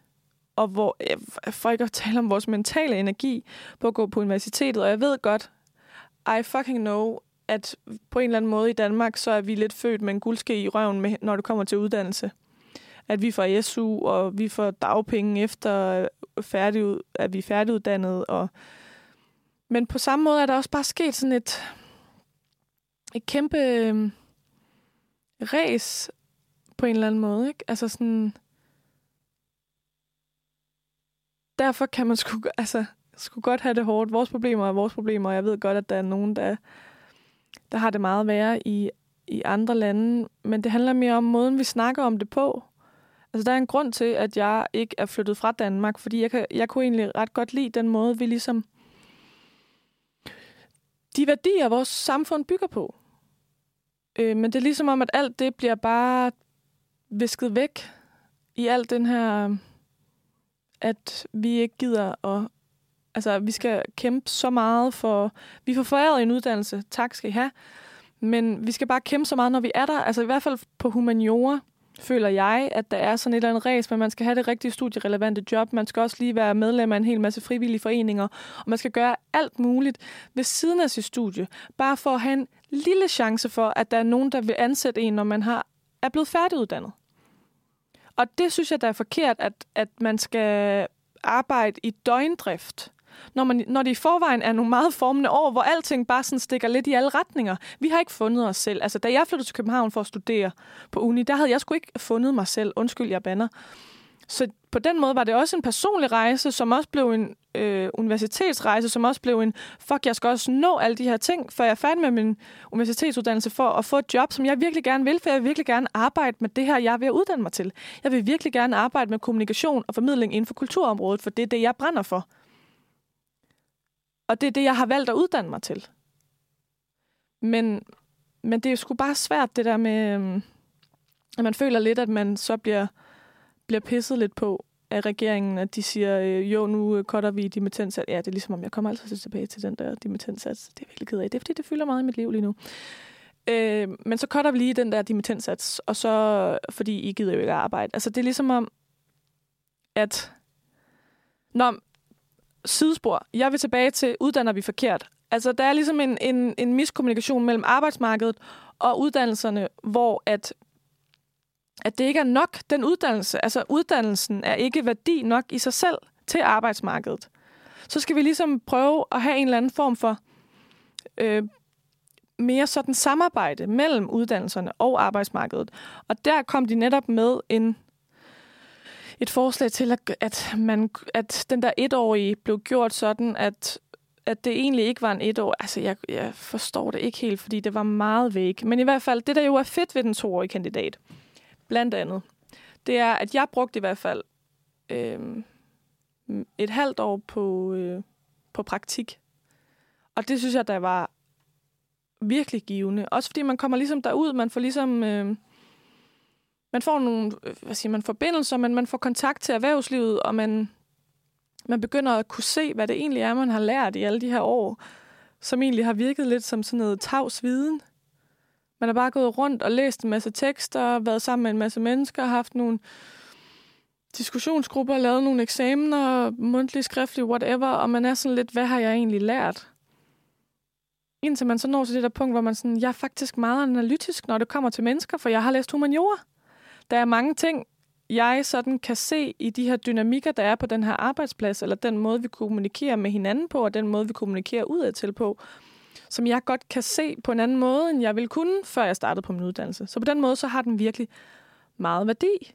og hvor, øh, for ikke at tale om vores mentale energi, på at gå på universitetet. Og jeg ved godt, I fucking know, at på en eller anden måde i Danmark, så er vi lidt født med en guldske i røven, med, når det kommer til uddannelse. At vi får SU, og vi får dagpenge efter, øh, færdig, at vi er færdiguddannet. Og... Men på samme måde er der også bare sket sådan et, et kæmpe øh, race på en eller anden måde. Ikke? Altså sådan, derfor kan man sgu, altså, sgu godt have det hårdt. Vores problemer er vores problemer, og jeg ved godt, at der er nogen, der, der har det meget værre i, i andre lande. Men det handler mere om måden, vi snakker om det på. Altså, der er en grund til, at jeg ikke er flyttet fra Danmark, fordi jeg, kan, jeg kunne egentlig ret godt lide den måde, vi ligesom... De værdier, vores samfund bygger på. Øh, men det er ligesom om, at alt det bliver bare visket væk i al den her at vi ikke gider at... Altså, vi skal kæmpe så meget for... Vi får foræret en uddannelse, tak skal I have. Men vi skal bare kæmpe så meget, når vi er der. Altså i hvert fald på humaniora føler jeg, at der er sådan et eller andet race, men man skal have det rigtige studierelevante job. Man skal også lige være medlem af en hel masse frivillige foreninger, og man skal gøre alt muligt ved siden af sit studie, bare for at have en lille chance for, at der er nogen, der vil ansætte en, når man har, er blevet færdiguddannet. Og det synes jeg, der er forkert, at, at man skal arbejde i døgndrift. Når, man, når det i forvejen er nogle meget formende år, hvor alting bare sådan stikker lidt i alle retninger. Vi har ikke fundet os selv. Altså, da jeg flyttede til København for at studere på uni, der havde jeg sgu ikke fundet mig selv. Undskyld, jeg banner. Så på den måde var det også en personlig rejse, som også blev en øh, universitetsrejse, som også blev en, fuck, jeg skal også nå alle de her ting, før jeg er færdig med min universitetsuddannelse for at få et job, som jeg virkelig gerne vil, for jeg vil virkelig gerne arbejde med det her, jeg er ved at uddanne mig til. Jeg vil virkelig gerne arbejde med kommunikation og formidling inden for kulturområdet, for det er det, jeg brænder for. Og det er det, jeg har valgt at uddanne mig til. Men, men det er sgu bare svært, det der med, øhm, at man føler lidt, at man så bliver bliver pisset lidt på af regeringen, at de siger, øh, jo, nu øh, cutter vi dimittenssats. Ja, det er ligesom om, jeg kommer altid tilbage til den der dimittenssats. Det er virkelig ked af. Det er fordi, det fylder meget i mit liv lige nu. Øh, men så cutter vi lige den der dimittenssats, og så, fordi I gider jo ikke arbejde. Altså, det er ligesom om, at Nå, sidespor. Jeg vil tilbage til, uddanner vi forkert? Altså, der er ligesom en, en, en miskommunikation mellem arbejdsmarkedet og uddannelserne, hvor at, at det ikke er nok, den uddannelse. Altså, uddannelsen er ikke værdi nok i sig selv til arbejdsmarkedet. Så skal vi ligesom prøve at have en eller anden form for øh, mere sådan samarbejde mellem uddannelserne og arbejdsmarkedet. Og der kom de netop med en et forslag til, at, at, man, at den der etårige blev gjort sådan, at, at det egentlig ikke var en etår. Altså, jeg, jeg forstår det ikke helt, fordi det var meget væk. Men i hvert fald, det der jo er fedt ved den toårige kandidat, blandt andet, det er, at jeg brugte i hvert fald øh, et halvt år på, øh, på praktik. Og det synes jeg, der var virkelig givende. Også fordi man kommer ligesom derud, man får ligesom... Øh, man får nogle øh, hvad siger man, forbindelser, men man får kontakt til erhvervslivet, og man, man begynder at kunne se, hvad det egentlig er, man har lært i alle de her år, som egentlig har virket lidt som sådan noget tavs viden. Man har bare gået rundt og læst en masse tekster, været sammen med en masse mennesker, haft nogle diskussionsgrupper, lavet nogle eksamener, mundtlig, skriftlig, whatever, og man er sådan lidt, hvad har jeg egentlig lært? Indtil man så når til det der punkt, hvor man sådan, jeg er faktisk meget analytisk, når det kommer til mennesker, for jeg har læst humaniora. Der er mange ting, jeg sådan kan se i de her dynamikker, der er på den her arbejdsplads, eller den måde, vi kommunikerer med hinanden på, og den måde, vi kommunikerer udad til på, som jeg godt kan se på en anden måde, end jeg ville kunne, før jeg startede på min uddannelse. Så på den måde, så har den virkelig meget værdi.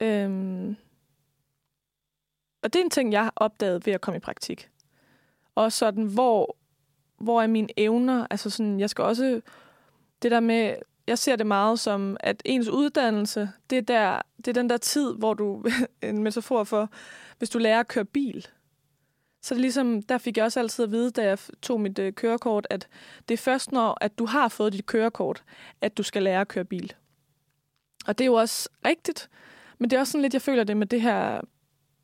Øhm og det er en ting, jeg har opdaget ved at komme i praktik. Og sådan, hvor, hvor er mine evner? Altså sådan, jeg skal også... Det der med, jeg ser det meget som, at ens uddannelse, det er, der, det er den der tid, hvor du, en metafor for, hvis du lærer at køre bil. Så det ligesom, der fik jeg også altid at vide, da jeg tog mit øh, kørekort, at det er først når, at du har fået dit kørekort, at du skal lære at køre bil. Og det er jo også rigtigt, men det er også sådan lidt, jeg føler det med det her,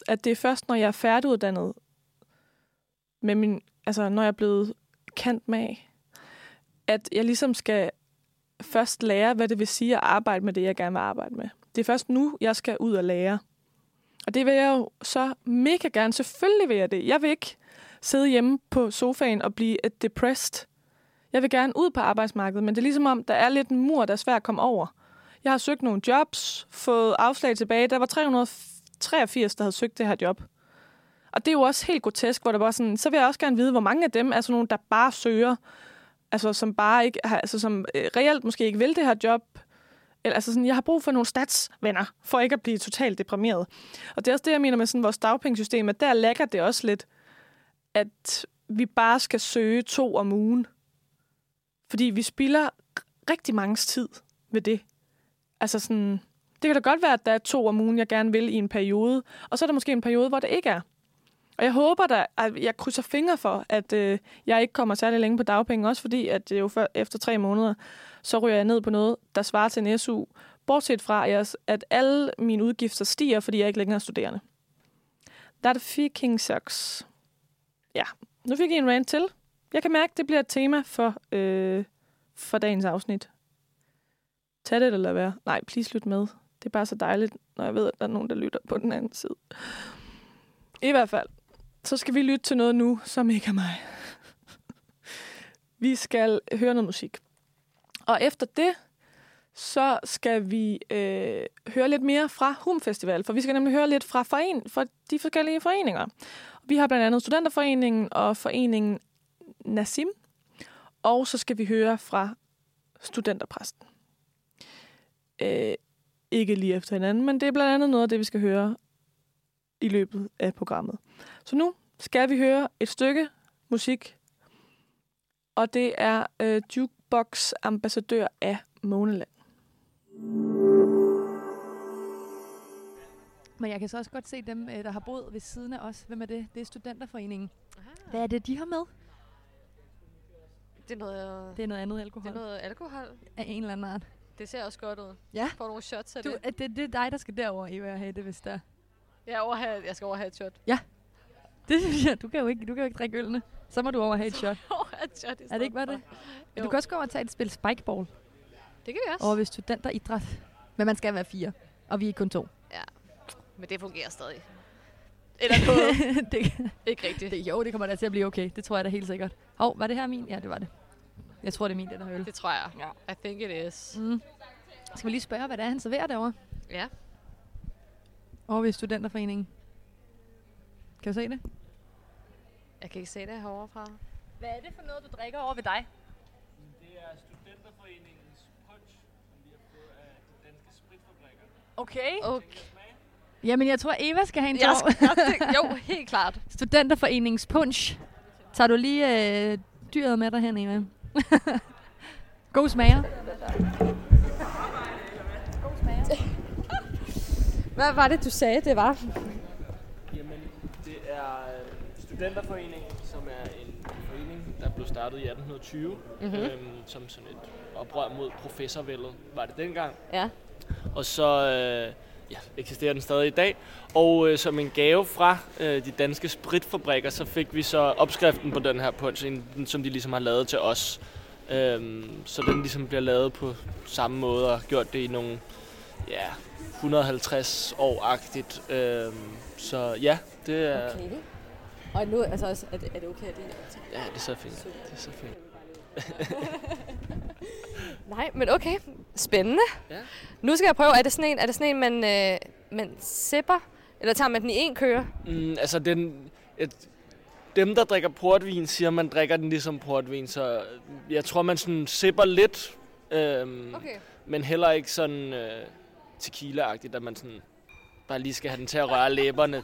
at det er først, når jeg er færdiguddannet, med min, altså når jeg er blevet kendt med, at jeg ligesom skal først lære, hvad det vil sige at arbejde med det, jeg gerne vil arbejde med. Det er først nu, jeg skal ud og lære. Og det vil jeg jo så mega gerne. Selvfølgelig vil jeg det. Jeg vil ikke sidde hjemme på sofaen og blive et depressed. Jeg vil gerne ud på arbejdsmarkedet, men det er ligesom om, der er lidt en mur, der er svært at komme over. Jeg har søgt nogle jobs, fået afslag tilbage. Der var 383, der havde søgt det her job. Og det er jo også helt grotesk, hvor der var sådan, så vil jeg også gerne vide, hvor mange af dem er sådan nogle, der bare søger, altså som bare ikke altså som øh, reelt måske ikke vil det her job. Eller, altså sådan, jeg har brug for nogle statsvenner, for ikke at blive totalt deprimeret. Og det er også det, jeg mener med sådan vores dagpengesystem, at der lægger det også lidt, at vi bare skal søge to om ugen. Fordi vi spilder rigtig mange tid ved det. Altså sådan, det kan da godt være, at der er to om ugen, jeg gerne vil i en periode, og så er der måske en periode, hvor det ikke er. Og jeg håber da, at jeg krydser fingre for, at øh, jeg ikke kommer særlig længe på dagpenge, også fordi, at øh, jo før, efter tre måneder, så ryger jeg ned på noget, der svarer til en SU, bortset fra, at alle mine udgifter stiger, fordi jeg ikke længere er studerende. That fucking sucks. Ja, nu fik jeg en rant til. Jeg kan mærke, at det bliver et tema for, øh, for dagens afsnit. Tag det eller være. Nej, please lyt med. Det er bare så dejligt, når jeg ved, at der er nogen, der lytter på den anden side. I hvert fald, så skal vi lytte til noget nu, som ikke er mig. vi skal høre noget musik. Og efter det, så skal vi øh, høre lidt mere fra Hum Festival, for vi skal nemlig høre lidt fra, foren, fra de forskellige foreninger. Vi har blandt andet Studenterforeningen og foreningen Nasim, og så skal vi høre fra Studenterpræsten. Øh, ikke lige efter hinanden, men det er blandt andet noget af det, vi skal høre i løbet af programmet. Så nu skal vi høre et stykke musik, og det er øh, Jukebox Ambassadør af Måneland. Men jeg kan så også godt se dem, øh, der har boet ved siden af os. Hvem er det? Det er Studenterforeningen. Aha. Hvad er det, de har med? Det er noget... Det er noget andet alkohol. Det er noget alkohol. Af en eller anden art. Det ser også godt ud. Ja. Får nogle shots af du, det. Det, det er dig, der skal derover i at have det, hvis der Jeg, overhave, jeg skal overhave et shot. Ja. Det synes jeg. Du kan jo ikke, du kan jo ikke drikke ølene. Så må du over have et shot. Et shot Er det ikke bare det? Ja, du kan også gå over og tage et spil spikeball. Det kan vi også. Over ved studenteridræt. Men man skal være fire. Og vi er kun to. Ja, men det fungerer stadig. Eller noget. det, Ikke rigtigt. det, jo, det kommer da til at blive okay. Det tror jeg da helt sikkert. Hov, var det her min? Ja, det var det. Jeg tror, det er min, den her øl. Det tror jeg. Ja. I think it is. Mm. Skal vi lige spørge, hvad det er, han serverer derovre? Ja. Over ved Studenterforeningen. Kan du se det? Jeg kan ikke se det herovre fra. Hvad er det for noget, du drikker over ved dig? Det er Studenterforeningens punch, som vi har fået af de danske spritfabrikker. Okay. Okay. Jamen, jeg tror, Eva skal have en Jeg tår. skal, jo, helt klart. Studenterforeningens punch. Tager du lige øh, dyret med dig hen, Eva? God smager. Hvad var det, du sagde, det var? Jamen, det er øh, Studenterforeningen, som er en forening, der blev startet i 1820, Mhm. øhm, som sådan et oprør mod professorvældet, var det dengang. Ja. Og så øh, ja, eksisterer den stadig i dag. Og øh, som en gave fra øh, de danske spritfabrikker, så fik vi så opskriften på den her punch, en- som de ligesom har lavet til os. Øhm, så den ligesom bliver lavet på samme måde og gjort det i nogle ja, 150 år-agtigt. Øhm, så ja, det er, Okay. Og nu, altså også, er det, er det okay, at det ja, det er så fint. Det er så fint. Nej, men okay. Spændende. Ja. Nu skal jeg prøve, er det sådan en, er det sådan en man, øh, man sipper? Eller tager man den i en køre? Mm, altså, den, et, dem, der drikker portvin, siger, man drikker den ligesom portvin, så jeg tror, man sådan sipper lidt, øhm, Okay. men heller ikke sådan øh, tequila-agtigt, at man sådan bare lige skal have den til at røre læberne. Du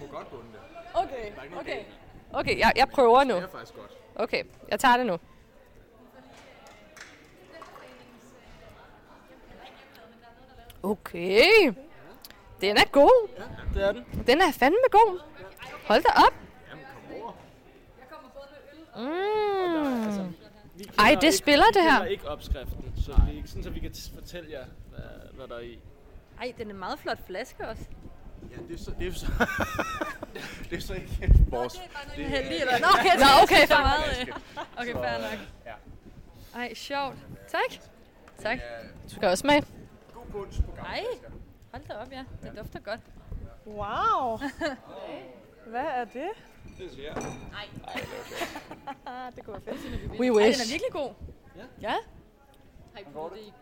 må godt bunde det. Okay, okay. Okay, jeg, jeg prøver nu. Det er faktisk godt. Okay, jeg tager det nu. Okay. Den er god. Det er den. Den er fandme god. Hold da op. Mm. Vi Ej, det ikke- spiller vi det her. kender ikke opskriften, så er ikke sådan, at vi kan fortælle jer, hvad, hvad der er i. Ej, den er en meget flot flaske også. Ja, det er så, det er så, det er så ikke vores. Det er heldig, eller? Nå, okay, Nå, okay, for meget. Okay, fair nok. Ja. Ej, sjovt. Tak. Tak. Du skal også smage. God punch på gamle Ej, hold da op, ja. Det dufter godt. Wow. Hvad er det? Det siger jeg. det kunne være fedt. We Ej, wish. den er virkelig god. Ja. Ja. Har I prøvet det i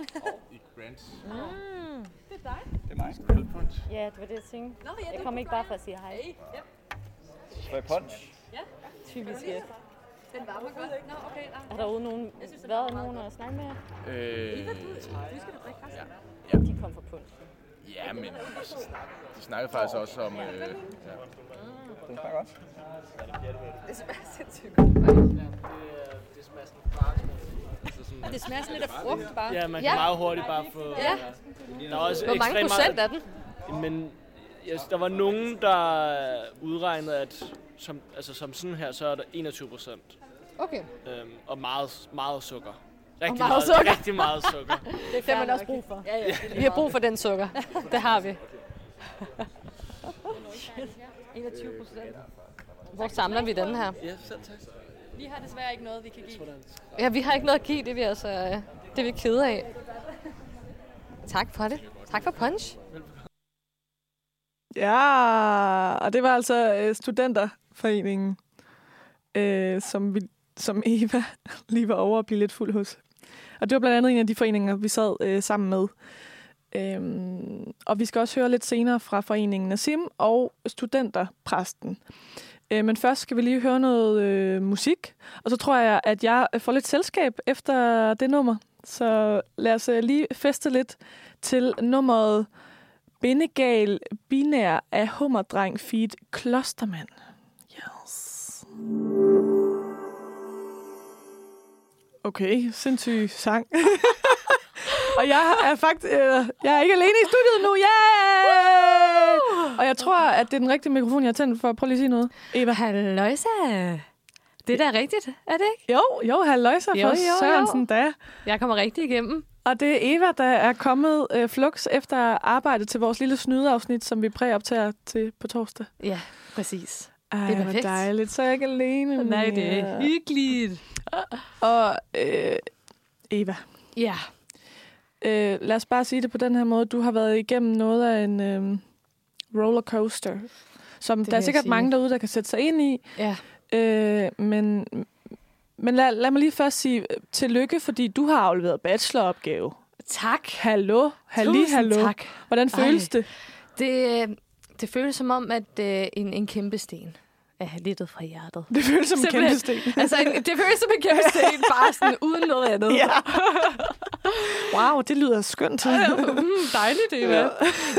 I Grants. Mm. Det er dig. Det er mig. Skal du punch? Ja, det var det, jeg tænkte. Nå, ja, Jeg kom ikke bare for at sige hej. Hey. Ja. Skal jeg punch? Typisk, ja. Den varmer godt. Nå, okay. Nej. Er der ude nogen, været nogen at snakke med jer? Øh, Nu skal du drikke resten. ja. De kom fra punch. ja, men altså, de snakkede faktisk også om... Øh, ja. Den smager godt. Det smager sindssygt godt. Det, det smager sådan fart. Altså sådan, Det smager sådan lidt af frugt bare. ja, man kan Ja. meget hurtigt bare få... Ja. Der er også Hvor mange ekstremt procent meget, er den? Men yes, der var nogen, der udregnede, at som, altså, som sådan her, så er der 21 procent. Okay. Øhm, og meget, meget sukker. Rigtig meget sukker. Rigtig meget sukker. Det har man også brug for. Ja, ja. Vi har brug for den sukker. Det har vi. 21 procent. Hvor samler vi den her? ja, selv tak. Vi har desværre ikke noget, vi kan give. Ja, vi har ikke noget at give, det er vi altså, øh, det er vi kede af. Tak for det. Tak for punch. Ja, og det var altså øh, Studenterforeningen, øh, som, vi, som Eva lige var over at blive lidt fuld hos. Og det var blandt andet en af de foreninger, vi sad øh, sammen med. Øhm, og vi skal også høre lidt senere fra foreningen Nassim og Studenterpræsten. Øh, men først skal vi lige høre noget øh, musik, og så tror jeg, at jeg øh, får lidt selskab efter det nummer. Så lad os øh, lige feste lidt til nummeret Bindegal Binær af Hummerdreng Feed Klostermand. Yes. Okay, sindssyg sang. og jeg er faktisk øh, jeg er ikke alene i studiet nu. Yeah! Og jeg tror, at det er den rigtige mikrofon, jeg har tændt for. Prøv lige at sige noget. Eva. Halløjsa. Det er da rigtigt, er det ikke? Jo, jo, halløjsa for. Sørensen da. Jeg kommer rigtig igennem. Og det er Eva, der er kommet øh, flux efter arbejde til vores lille snydeafsnit, som vi præoptager til på torsdag. Ja, præcis. Ej, Det er hvor perfekt. dejligt. Så er jeg ikke alene Nej, det mere. er hyggeligt. Og øh, Eva, Ja. øh, lad os bare sige det på den her måde. Du har været igennem noget af en, øh, rollercoaster, som Det der er sikkert sige. mange derude, der kan sætte sig ind i. Ja. Øh, men men lad, lad mig lige først sige øh, tillykke, fordi du har afleveret bacheloropgave. Tak. Hallo, halli, Tusind hallo. tak. Hvordan føles Ej. det? Det, øh, det føles som om, at øh, en, en kæmpe sten er lettet fra hjertet. Det føles som en kæmpe sten. altså, en, det føles som en kæmpe sten, bare sådan uden noget andet. Ja. Wow, det lyder skønt. mm, dejligt, Eva. Ja.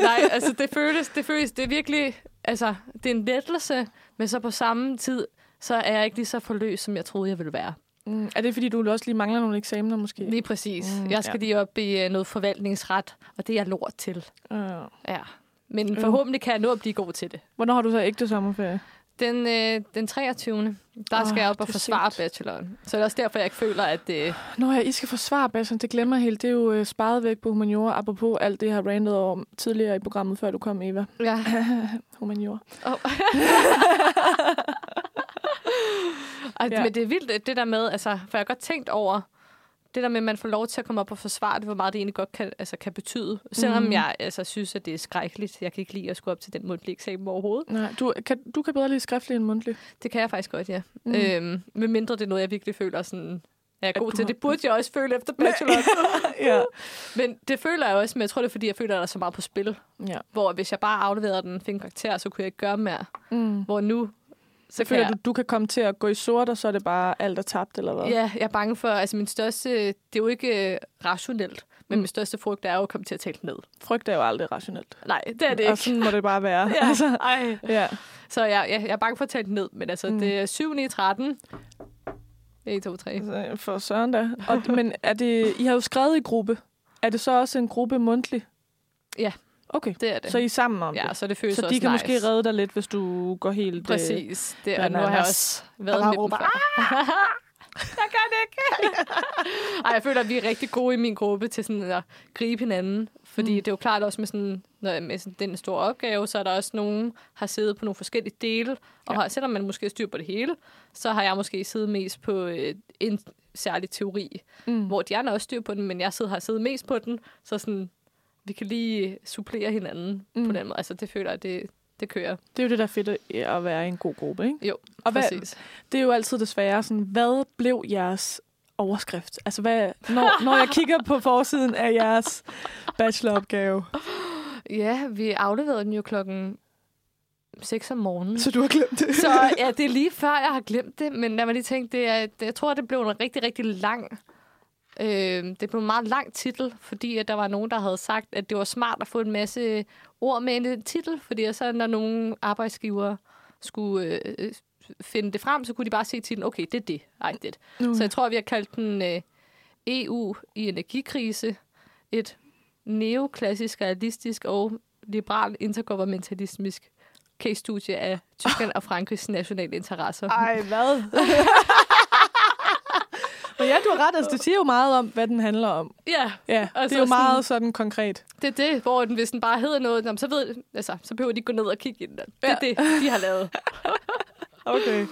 Nej, altså det føles, det føles, det er virkelig, altså det er en lettelse, men så på samme tid, så er jeg ikke lige så forløst, som jeg troede, jeg ville være. Mm, er det, fordi du også lige mangler nogle eksamener, måske? Lige præcis. Mm, jeg skal ja. ja. lige op i uh, noget forvaltningsret, og det er jeg lort til. Uh. Ja. Men Mm. forhåbentlig kan jeg nå at blive god til det. Hvornår har du så ægte sommerferie? Den, øh, den 23. Der Åh, skal jeg op og forsvare sent. bacheloren. Så det er også derfor, jeg ikke føler, at det... Nå ja, I skal forsvare bacheloren. Det glemmer jeg helt. Det er jo øh, sparet væk på humaniora, apropos alt det, jeg har randet over tidligere i programmet, før du kom, Eva. Ja. humaniora. Oh. Ej, ja. Men det er vildt, det der med, altså, for jeg har godt tænkt over, det der med, at man får lov til at komme op og forsvare det, hvor meget det egentlig godt kan, altså, kan betyde. Selvom mm. jeg altså, synes, at det er skrækkeligt. Jeg kan ikke lide at skulle op til den mundtlige eksamen overhovedet. Nej, du kan, du kan bedre lide skriftlig end mundtlig. Det kan jeg faktisk godt, ja. Mm. Øhm, med mindre det er noget, jeg virkelig føler sådan, er jeg At god til. har- Det burde jeg også føle efter bacheloren. ja. Men det føler jeg også, men jeg tror, det er, fordi jeg føler, at der er så meget på spil. Ja. Hvor hvis jeg bare afleverede den, fik en karakter, så kunne jeg ikke gøre mere. Mm. Hvor nu, så føler jeg... du, du kan komme til at gå i sort, og så er det bare alt er tabt, eller hvad? Ja, jeg er bange for, altså min største, det er jo ikke øh, rationelt, men Mm. min største frygt er jo at komme til at tale ned. Frygt er jo aldrig rationelt. Nej, det er det Og ikke. sådan må det bare være. Ja, altså, ej. ja. Så jeg, jeg, jeg er bange for at tale ned, men altså, Mm. det er 7 9 13. 1, 2, 3. Altså, For søren da. Og, men er det, I har jo skrevet i gruppe. Er det så også en gruppe mundtlig? Ja. Okay, det er det. så I er sammen om Ja, det? så det føles Så de også kan nice. måske redde dig lidt, hvis du går helt... øh, Præcis. Det, og nu har jeg også været med dem før. jeg kan det ikke. Ej, jeg føler, at vi er rigtig gode i min gruppe til sådan at gribe hinanden. Fordi mm. det er jo klart også med sådan, når, med sådan den store opgave, så er der også nogen, der har siddet på nogle forskellige dele. Og har, selvom man måske styr på det hele, så har jeg måske siddet mest på øh, en særlig teori. Mm. Hvor de andre også styr på den, men jeg sidder, har siddet mest på den. Så sådan, vi kan lige supplere hinanden mm. på den måde. Altså, det føler jeg, det, det kører. Det er jo det, der er fedt at- være i en god gruppe, ikke? Jo, Og hvad, præcis. det er jo altid det svære. Sådan, hvad blev jeres overskrift? Altså, hvad, når, når jeg kigger på forsiden af jeres bacheloropgave. Ja, vi afleverede den jo klokken 6 om morgenen. Så du har glemt det? Så ja, det er lige før, jeg har glemt det, men lad mig lige tænke, det er, det, jeg tror, det blev en rigtig, rigtig lang... Øh, det blev en meget lang titel, fordi at der var nogen, der havde sagt, at det var smart at få en masse ord med en titel, fordi så når nogle arbejdsgivere skulle øh, finde det frem, så kunne de bare se titlen, okay, det er det, ej, det. Okay. Så jeg tror, vi har kaldt den øh, EU i energikrise, et neoklassisk, realistisk og liberal intergovernmentalistisk case-studie af Tyskland og Frankrigs nationale interesser. Ej, hvad? Ja, du har ret. Altså, det siger jo meget om, hvad den handler om. Ja. Ja, Og det er jo meget sådan konkret. Det er det, hvor den, hvis den bare hedder noget, så, ved, altså, så behøver de gå ned og kigge i den. Det er det, de har lavet. Okay.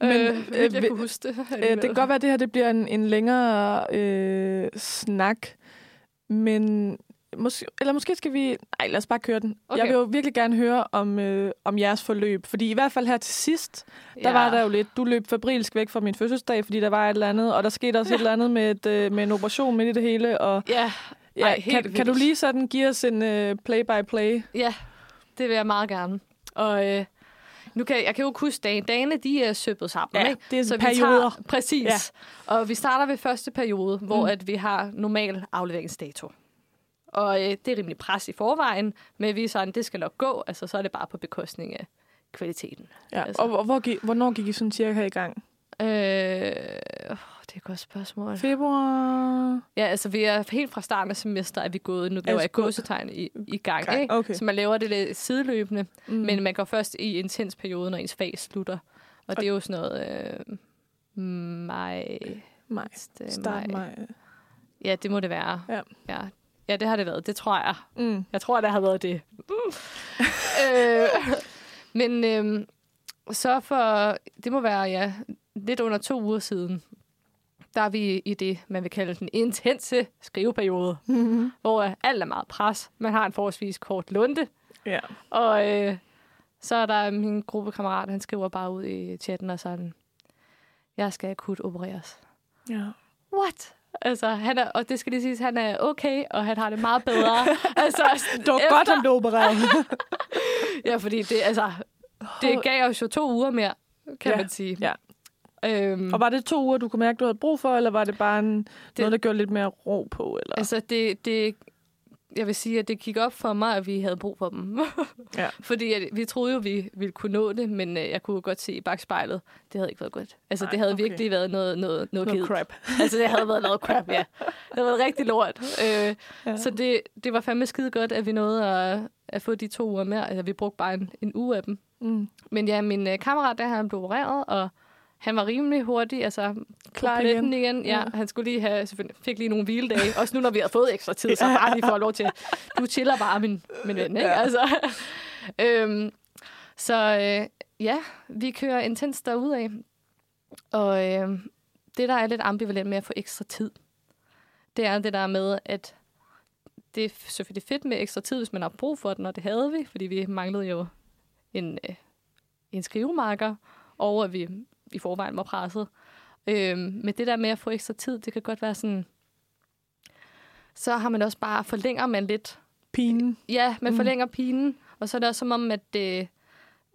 Men, Men, øh, øh, jeg vi- kunne huske det. Øh, det kan godt være, at det her det bliver en, en længere øh, snak, men måske, eller måske skal vi... Nej, lad os bare køre den. Okay. Jeg vil jo virkelig gerne høre om, øh, om jeres forløb, fordi i hvert fald her til sidst, der Ja. var der jo lidt... Du løb fabrilsk væk fra min fødselsdag, fordi der var et eller andet, og der skete også et eller andet med, et, øh, med en operation midt i det hele, og... Ja, Ja, Ej, helt kan, kan du lige sådan give os en øh, play-by-play? Ja, det vil jeg meget gerne. Og øh, nu kan jeg, kan jo ikke huske dagen. Dagene, de er søbet sammen. Ja, ikke? det er så perioder. Vi tager, præcis. Ja. Ja. Og vi starter ved første periode, hvor mm. at vi har normal afleveringsdato. Og øh, det er rimelig pres i forvejen, men vi er sådan, det skal nok gå. Altså, så er det bare på bekostning af kvaliteten. Ja, Altså. og, og hvor, gik- hvornår gik I sådan cirka i gang? Øh, det er et godt spørgsmål. Februar? Ja, altså vi er helt fra starten af semester, er vi gået, nu laver Altså jeg gå- gåsetegn i, i gang, Gang, ikke? okay. Så man laver det lidt sideløbende, Mm. men man går først i intens periode, når ens fag slutter. Og det er jo sådan noget øh, maj... Maj. Er Start maj. Ja, det må det være. Ja. ja. Ja, det har det været. Det tror jeg. Mm. Jeg tror, det har været det. Mm. øh, men øh, så for... Det må være, ja, lidt under to uger siden, der er vi i det, man vil kalde den intense skriveperiode, Mm-hmm. hvor alt er meget pres. Man har en forholdsvis kort lunde. Ja. Og øh, så er der min gruppekammerat, han skriver bare ud i chatten og sådan, jeg skal akut opereres. Ja. What? Altså, han er, og det skal lige siges, han er okay, og han har det meget bedre. altså, Det var godt, han blev opereret. ja, fordi det, altså, det gav os jo to uger mere, kan Ja, man sige. ja. Øhm, Og var det to uger, du kunne mærke, du havde brug for, eller var det bare en, det, noget, der gjorde lidt mere ro på? Eller? Altså, det, det, jeg vil sige, at det gik op for mig, at vi havde brug for dem. Ja. Fordi at, vi troede jo, vi ville kunne nå det, men øh, jeg kunne godt se i bagspejlet, det havde ikke været godt. Altså, Nej, det havde okay. virkelig været noget, noget, noget, Noget crap. altså, det havde været noget crap, ja. Det havde været rigtig lort. Øh, ja. Så det, det var fandme skide godt, at vi nåede at, at få de to uger mere. Altså, vi brugte bare en, en uge af dem. Mm. Men ja, min øh, kammerat, der han blev opereret, og han var rimelig hurtig, altså Klar igen. igen. Ja, Ja. han skulle lige have, selvfølgelig, fik lige nogle hviledage. Også nu, når vi har fået ekstra tid, så bare lige får lov til, du chiller bare, min, min ven, ikke? Ja. Altså, øhm, så øh, ja, vi kører intens derudad. Og øh, det, der er lidt ambivalent med at få ekstra tid, det er det der med, at det er selvfølgelig fedt med ekstra tid, hvis man har brug for den, og det havde vi, fordi vi manglede jo en, øh, en skrivemarker, og at vi i forvejen var presset. Øhm, men det der med at få ekstra tid, det kan godt være sådan, så har man også bare, forlænger man lidt. Pinen. Ja, man Mm. forlænger pinen, og så er det også som om, at, øh,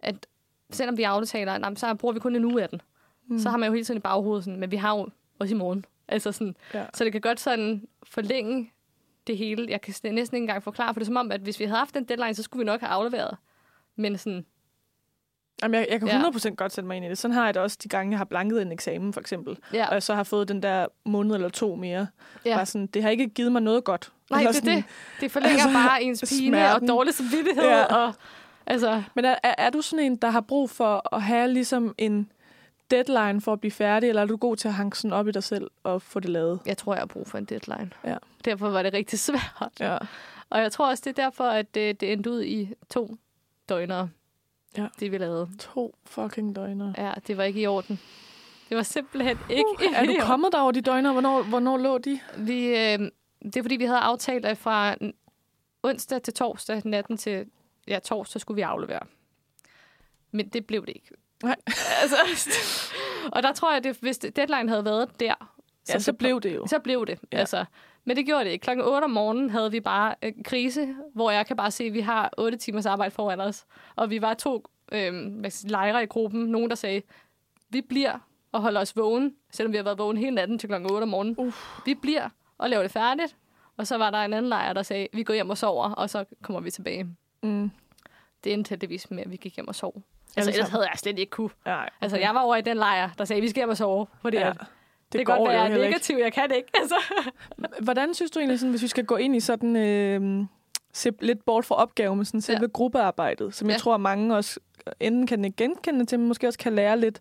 at selvom vi aftaler, nej, så bruger vi kun en uge af den. Mm. Så har man jo hele tiden i baghovedet sådan, men vi har jo også i morgen. Altså sådan, Ja. Så det kan godt sådan forlænge det hele. Jeg kan næsten ikke engang forklare, for det er som om, at hvis vi havde haft den deadline, så skulle vi nok have afleveret. Men sådan, Jamen, jeg, jeg kan Ja. 100% godt sætte mig ind i det. Sådan har jeg det også de gange, jeg har blanket en eksamen, for eksempel. Ja. Og jeg så har fået den der måned eller to mere. Ja. Bare sådan, det har ikke givet mig noget godt. nej, Eller det er sådan, det. Det forlænger altså, bare ens pine smerten. og dårlig samvittighed. Ja. Ja. Og, altså, Men er, er, du sådan en, der har brug for at have ligesom en deadline for at blive færdig, eller er du god til at hanke sådan op i dig selv og få det lavet? jeg tror, jeg har brug for en deadline. Ja. Derfor var det rigtig svært. Ja. Og jeg tror også, det er derfor, at det, det endte ud i to døgner, Ja. det vi lavede. To fucking døgner. Ja, det var ikke i orden. Det var simpelthen ikke Uh, er du kommet der over de døgner? Hvornår, hvornår lå de? Vi, øh, det er fordi, vi havde aftalt, at fra onsdag til torsdag, natten til ja, torsdag, skulle vi aflevere. Men det blev det ikke. Nej. altså, og der tror jeg, at hvis det- deadline havde været der, Ja, så det- blev det jo. Så blev det, Ja. altså. Men det gjorde det ikke. Klokken 8 om morgenen havde vi bare øh, krise, hvor jeg kan bare se, at vi har 8 timers arbejde foran os. Og vi var to øh, lejre i gruppen. Nogen, der sagde, vi bliver og holder os vågen, selvom vi har været vågen hele natten til klokken 8 om morgenen. Uf. Vi bliver og laver det færdigt. Og så var der en anden lejr, der sagde, vi går hjem og sover, og så kommer vi tilbage. Mm. Det endte heldigvis med, at vi gik hjem og sov. Altså, ellers havde jeg slet ikke kunne. Nej, okay. Altså, jeg var over i den lejr, der sagde, vi skal hjem og sove. Fordi Ja. ja. Det, det kan godt være, jeg er ikke. jeg kan ikke. Altså. Hvordan synes du egentlig, sådan, hvis vi skal gå ind i sådan øh, se lidt bort fra opgaven med sådan selve ja. gruppearbejdet, som jeg Ja. tror, mange også enten kan ikke genkende til, men måske også kan lære lidt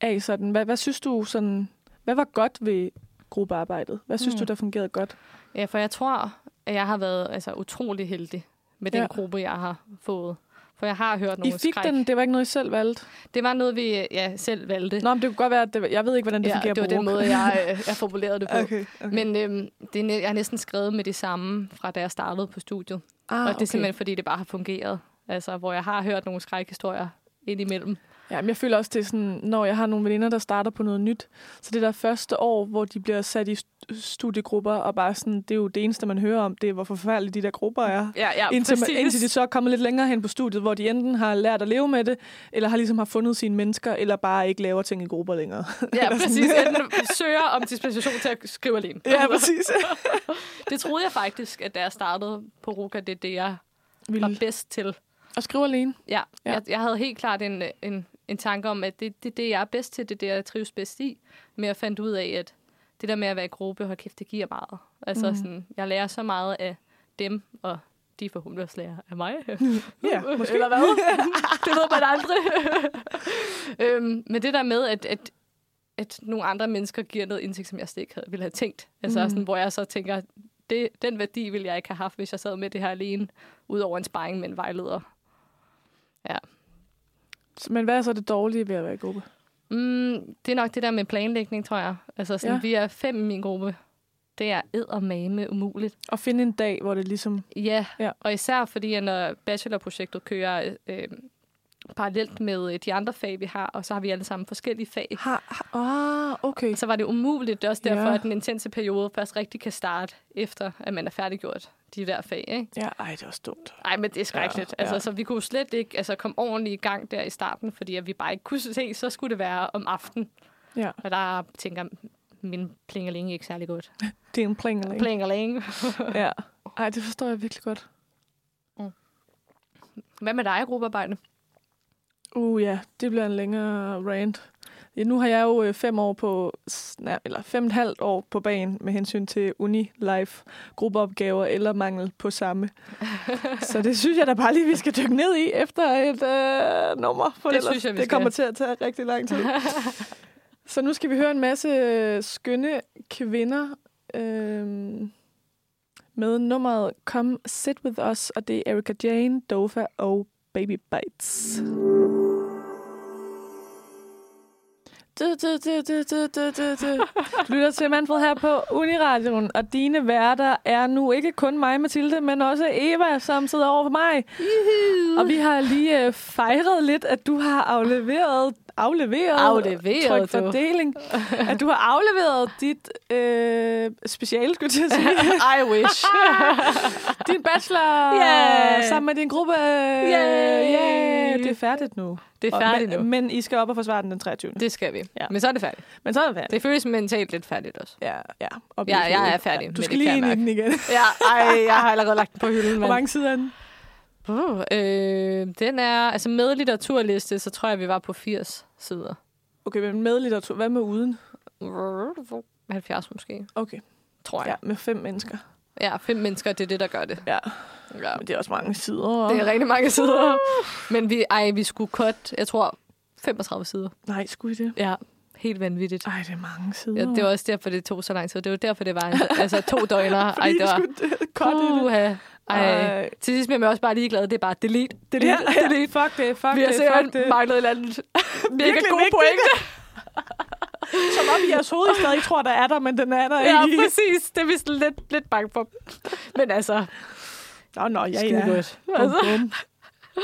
af sådan. Hvad, hvad synes du sådan, hvad var godt ved gruppearbejdet? Hvad synes Hmm. du, der fungerede godt? Ja, for jeg tror, at jeg har været altså, utrolig heldig med den ja. gruppe, jeg har fået. For jeg har hørt I nogle fik skræk. den, det var ikke noget, I selv valgte? Det var noget, vi ja, selv valgte. Nå, men det kunne godt være, at det, jeg ved ikke, hvordan det ja, fungerer det var på den måde, jeg, øh, jeg formulerede det på. Okay, okay. Men øhm, det jeg har næsten skrevet med det samme, fra da jeg startede på studiet. Ah, og det er okay. simpelthen, fordi det bare har fungeret. Altså, hvor jeg har hørt nogle skrækhistorier indimellem. Ja, men jeg føler også, det er sådan, når jeg har nogle veninder, der starter på noget nyt, så det der første år, hvor de bliver sat i st- studiegrupper, og bare sådan, det er jo det eneste, man hører om, det er, hvor forfærdelige de der grupper er. Ja, ja, indtil, man, indtil de så er kommet lidt længere hen på studiet, hvor de enten har lært at leve med det, eller har ligesom har fundet sine mennesker, eller bare ikke laver ting i grupper længere. Ja, præcis. Enten søger om dispensation til at skrive alene. Ja, præcis. det troede jeg faktisk, at da jeg startede på Ruka, det er det, jeg Ville. var bedst til. Og skrive alene. Ja. ja. Jeg, jeg havde helt klart en, en, en tanke om, at det, det er det, jeg er bedst til, det er det, jeg trives bedst i. Men jeg fandt ud af, at det der med at være i gruppe, hold kæft, det giver meget. Altså, Mm. sådan, jeg lærer så meget af dem, og de forhåbentlig også lærer af mig. Ja, måske. Eller hvad? det ved man aldrig. øhm, men det der med, at, at, at nogle andre mennesker giver noget indsigt, som jeg slet ikke havde, ville have tænkt. Altså, mm. sådan, hvor jeg så tænker, det, den værdi ville jeg ikke have haft, hvis jeg sad med det her alene, ud over en sparring med en vejleder. Ja. Men hvad er så det dårlige ved at være i gruppe? Mm, det er nok det der med planlægning, tror jeg. Altså, sådan, Ja. vi er fem i min gruppe. Det er eddermame umuligt. At finde en dag, hvor det ligesom... Ja, Ja. og især fordi, at når bachelorprojektet kører øh, parallelt med øh, de andre fag, vi har, og så har vi alle sammen forskellige fag. Har, har, ah, okay. Så var det umuligt. Det er også derfor, Ja. at den intense periode først rigtig kan starte, efter at man er færdiggjort de der fag. Ikke? Ja, ej, det også dumt. Ej, men det er skrækkeligt. Ja, Ja, altså, ja. Så vi kunne slet ikke altså, komme ordentligt i gang der i starten, fordi at vi bare ikke kunne se, så skulle det være om aftenen. Ja. Og der tænker min plingeling ikke særlig godt. Det er en plingeling. Plingeling. ja. Ej, det forstår jeg virkelig godt. Hvad med dig, gruppearbejde? Uh ja, det bliver en længere rant. Ja, nu har jeg jo øh, fem år på, eller fem og et halvt år på banen med hensyn til uni, life, gruppeopgaver eller mangel på samme. Så det synes jeg da bare lige, vi skal dykke ned i efter et øh, nummer. For Det ellers- synes jeg, vi det skal. kommer til at tage rigtig lang tid. Så nu skal vi høre en masse øh, skønne kvinder øh, med nummeret Come Sit With Us, og det er Erika Jane, Dofa og Baby Bites. Du, du, du, du, du, du, du, du. Lytter til Manfred her på Uniradioen, og dine værter er nu ikke kun mig, Mathilde, men også Eva, som sidder over for mig. Og vi har lige øh, fejret lidt, at du har afleveret afleveret, Afleveret, tryk du. fordeling, at du har afleveret dit øh, speciale, skulle jeg sige. I wish. din bachelor Yeah. sammen med din gruppe. Yay. Yeah, det er færdigt nu. Det er Og- færdigt men, nu. Men I skal op og forsvare den den 23. Det skal vi. Ja. Men så er det færdigt. Men så er det færdigt. Det føles mentalt lidt færdigt også. Ja, ja. I Ja, jeg er færdig Ja, du skal lige ind i den igen. Ja, ej, jeg har allerede lagt den på hylden. Hvor mange sider er den? Uh, øh, den er, altså med litteraturliste, så tror jeg, vi var på 80 sider. Okay, men med litteratur. Hvad med uden? 70 måske, Okay. tror Ja, jeg. med fem mennesker. Ja, fem mennesker, det er det, der gør det. Ja. Ja. Men det er også mange sider. Det er rigtig mange sider. Men vi, ej, vi skulle cut, jeg tror, 35 sider. Nej, skulle I det? Ja, helt vanvittigt. Ej, det er mange sider. Ja, det var også derfor, det tog så lang tid. Det var derfor, det var en- altså to døgner. Fordi Ej, det var... skulle i det. Ej. Til sidst bliver man også bare ligeglad. Det er bare delete, delete, Ja, ja. delete. Fuck det, fuck Vi har det, sikkert det. manglet et eller andet mega Virkelig god vigtigt. pointe. Som om i jeres hoved I stadig tror, der er der, men den er der Ja, ikke. præcis. Det er vi lidt, lidt bange for. Men altså, Nå, nå, ja, ja. godt. Bum, Altså, bum.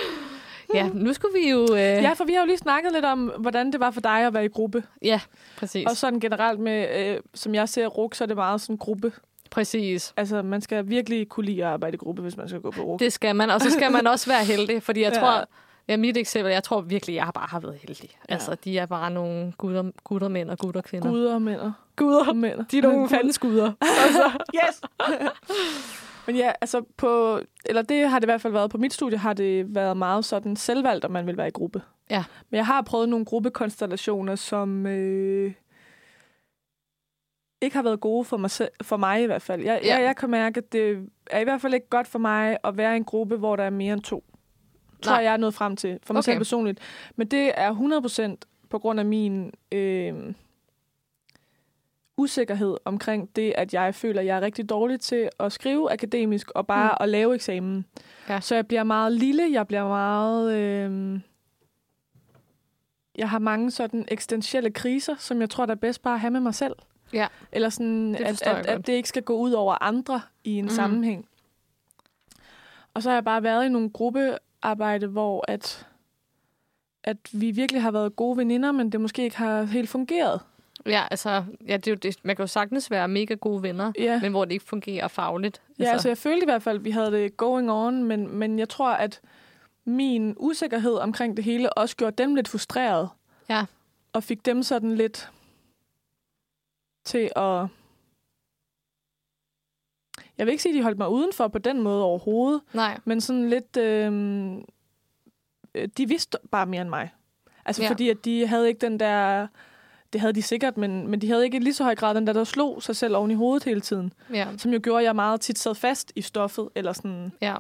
ja, nu skulle vi jo... Øh, Ja, for vi har jo lige snakket lidt om, hvordan det var for dig at være i gruppe. ja, præcis. Og sådan generelt med, øh, som jeg ser RUK, så er det meget sådan gruppe. Præcis. Altså, man skal virkelig kunne lide at arbejde i gruppe, hvis man skal gå på RUK. Det skal man. Og så skal man også være heldig, fordi jeg Ja. tror... Ja, mit eksempel, jeg tror virkelig, jeg har bare har været heldig. Ja. Altså, de er bare nogle gutter, gutter mænd og gutter kvinder. Guder mænd. Guder. og mænd. De er nogle fandens guder. altså, yes! Men ja, altså på, eller det har det i hvert fald været på mit studie, har det været meget sådan selvvalgt, om man vil være i gruppe. Ja. Men jeg har prøvet nogle gruppekonstellationer, som øh, ikke har været gode for mig, selv, for mig i hvert fald. Jeg, Ja. jeg, jeg kan mærke, at det er i hvert fald ikke godt for mig at være i en gruppe, hvor der er mere end to. Tror Nej. jeg er nået frem til, for mig Okay. selv personligt. Men det er 100% på grund af min øh, usikkerhed omkring det, at jeg føler, at jeg er rigtig dårlig til at skrive akademisk og bare mm. at lave eksamen. Ja. Så jeg bliver meget lille, jeg bliver meget... Øh, jeg har mange sådan eksistentielle kriser, som jeg tror, der er bedst bare at have med mig selv. Ja. Eller sådan, Det at, at, at det ikke skal gå ud over andre i en mm. sammenhæng. Og så har jeg bare været i nogle gruppearbejde, hvor at, at vi virkelig har været gode veninder, men det måske ikke har helt fungeret. Ja, altså, ja, det er jo det. man kan jo sagtens være mega gode venner, Ja. men hvor det ikke fungerer fagligt. Ja, altså jeg følte i hvert fald, at vi havde det going on, men, men jeg tror, at min usikkerhed omkring det hele også gjorde dem lidt frustreret. Ja. Og fik dem sådan lidt til at... Jeg vil ikke sige, at de holdt mig udenfor på den måde overhovedet, Nej. men sådan lidt... Øh, de vidste bare mere end mig. Altså Ja. fordi, at de havde ikke den der... Det havde de sikkert, men, men de havde ikke i lige så høj grad den der, der slog sig selv oven i hovedet hele tiden. Ja. Som jo gjorde, at jeg meget tit sad fast i stoffet. Eller sådan. Ja.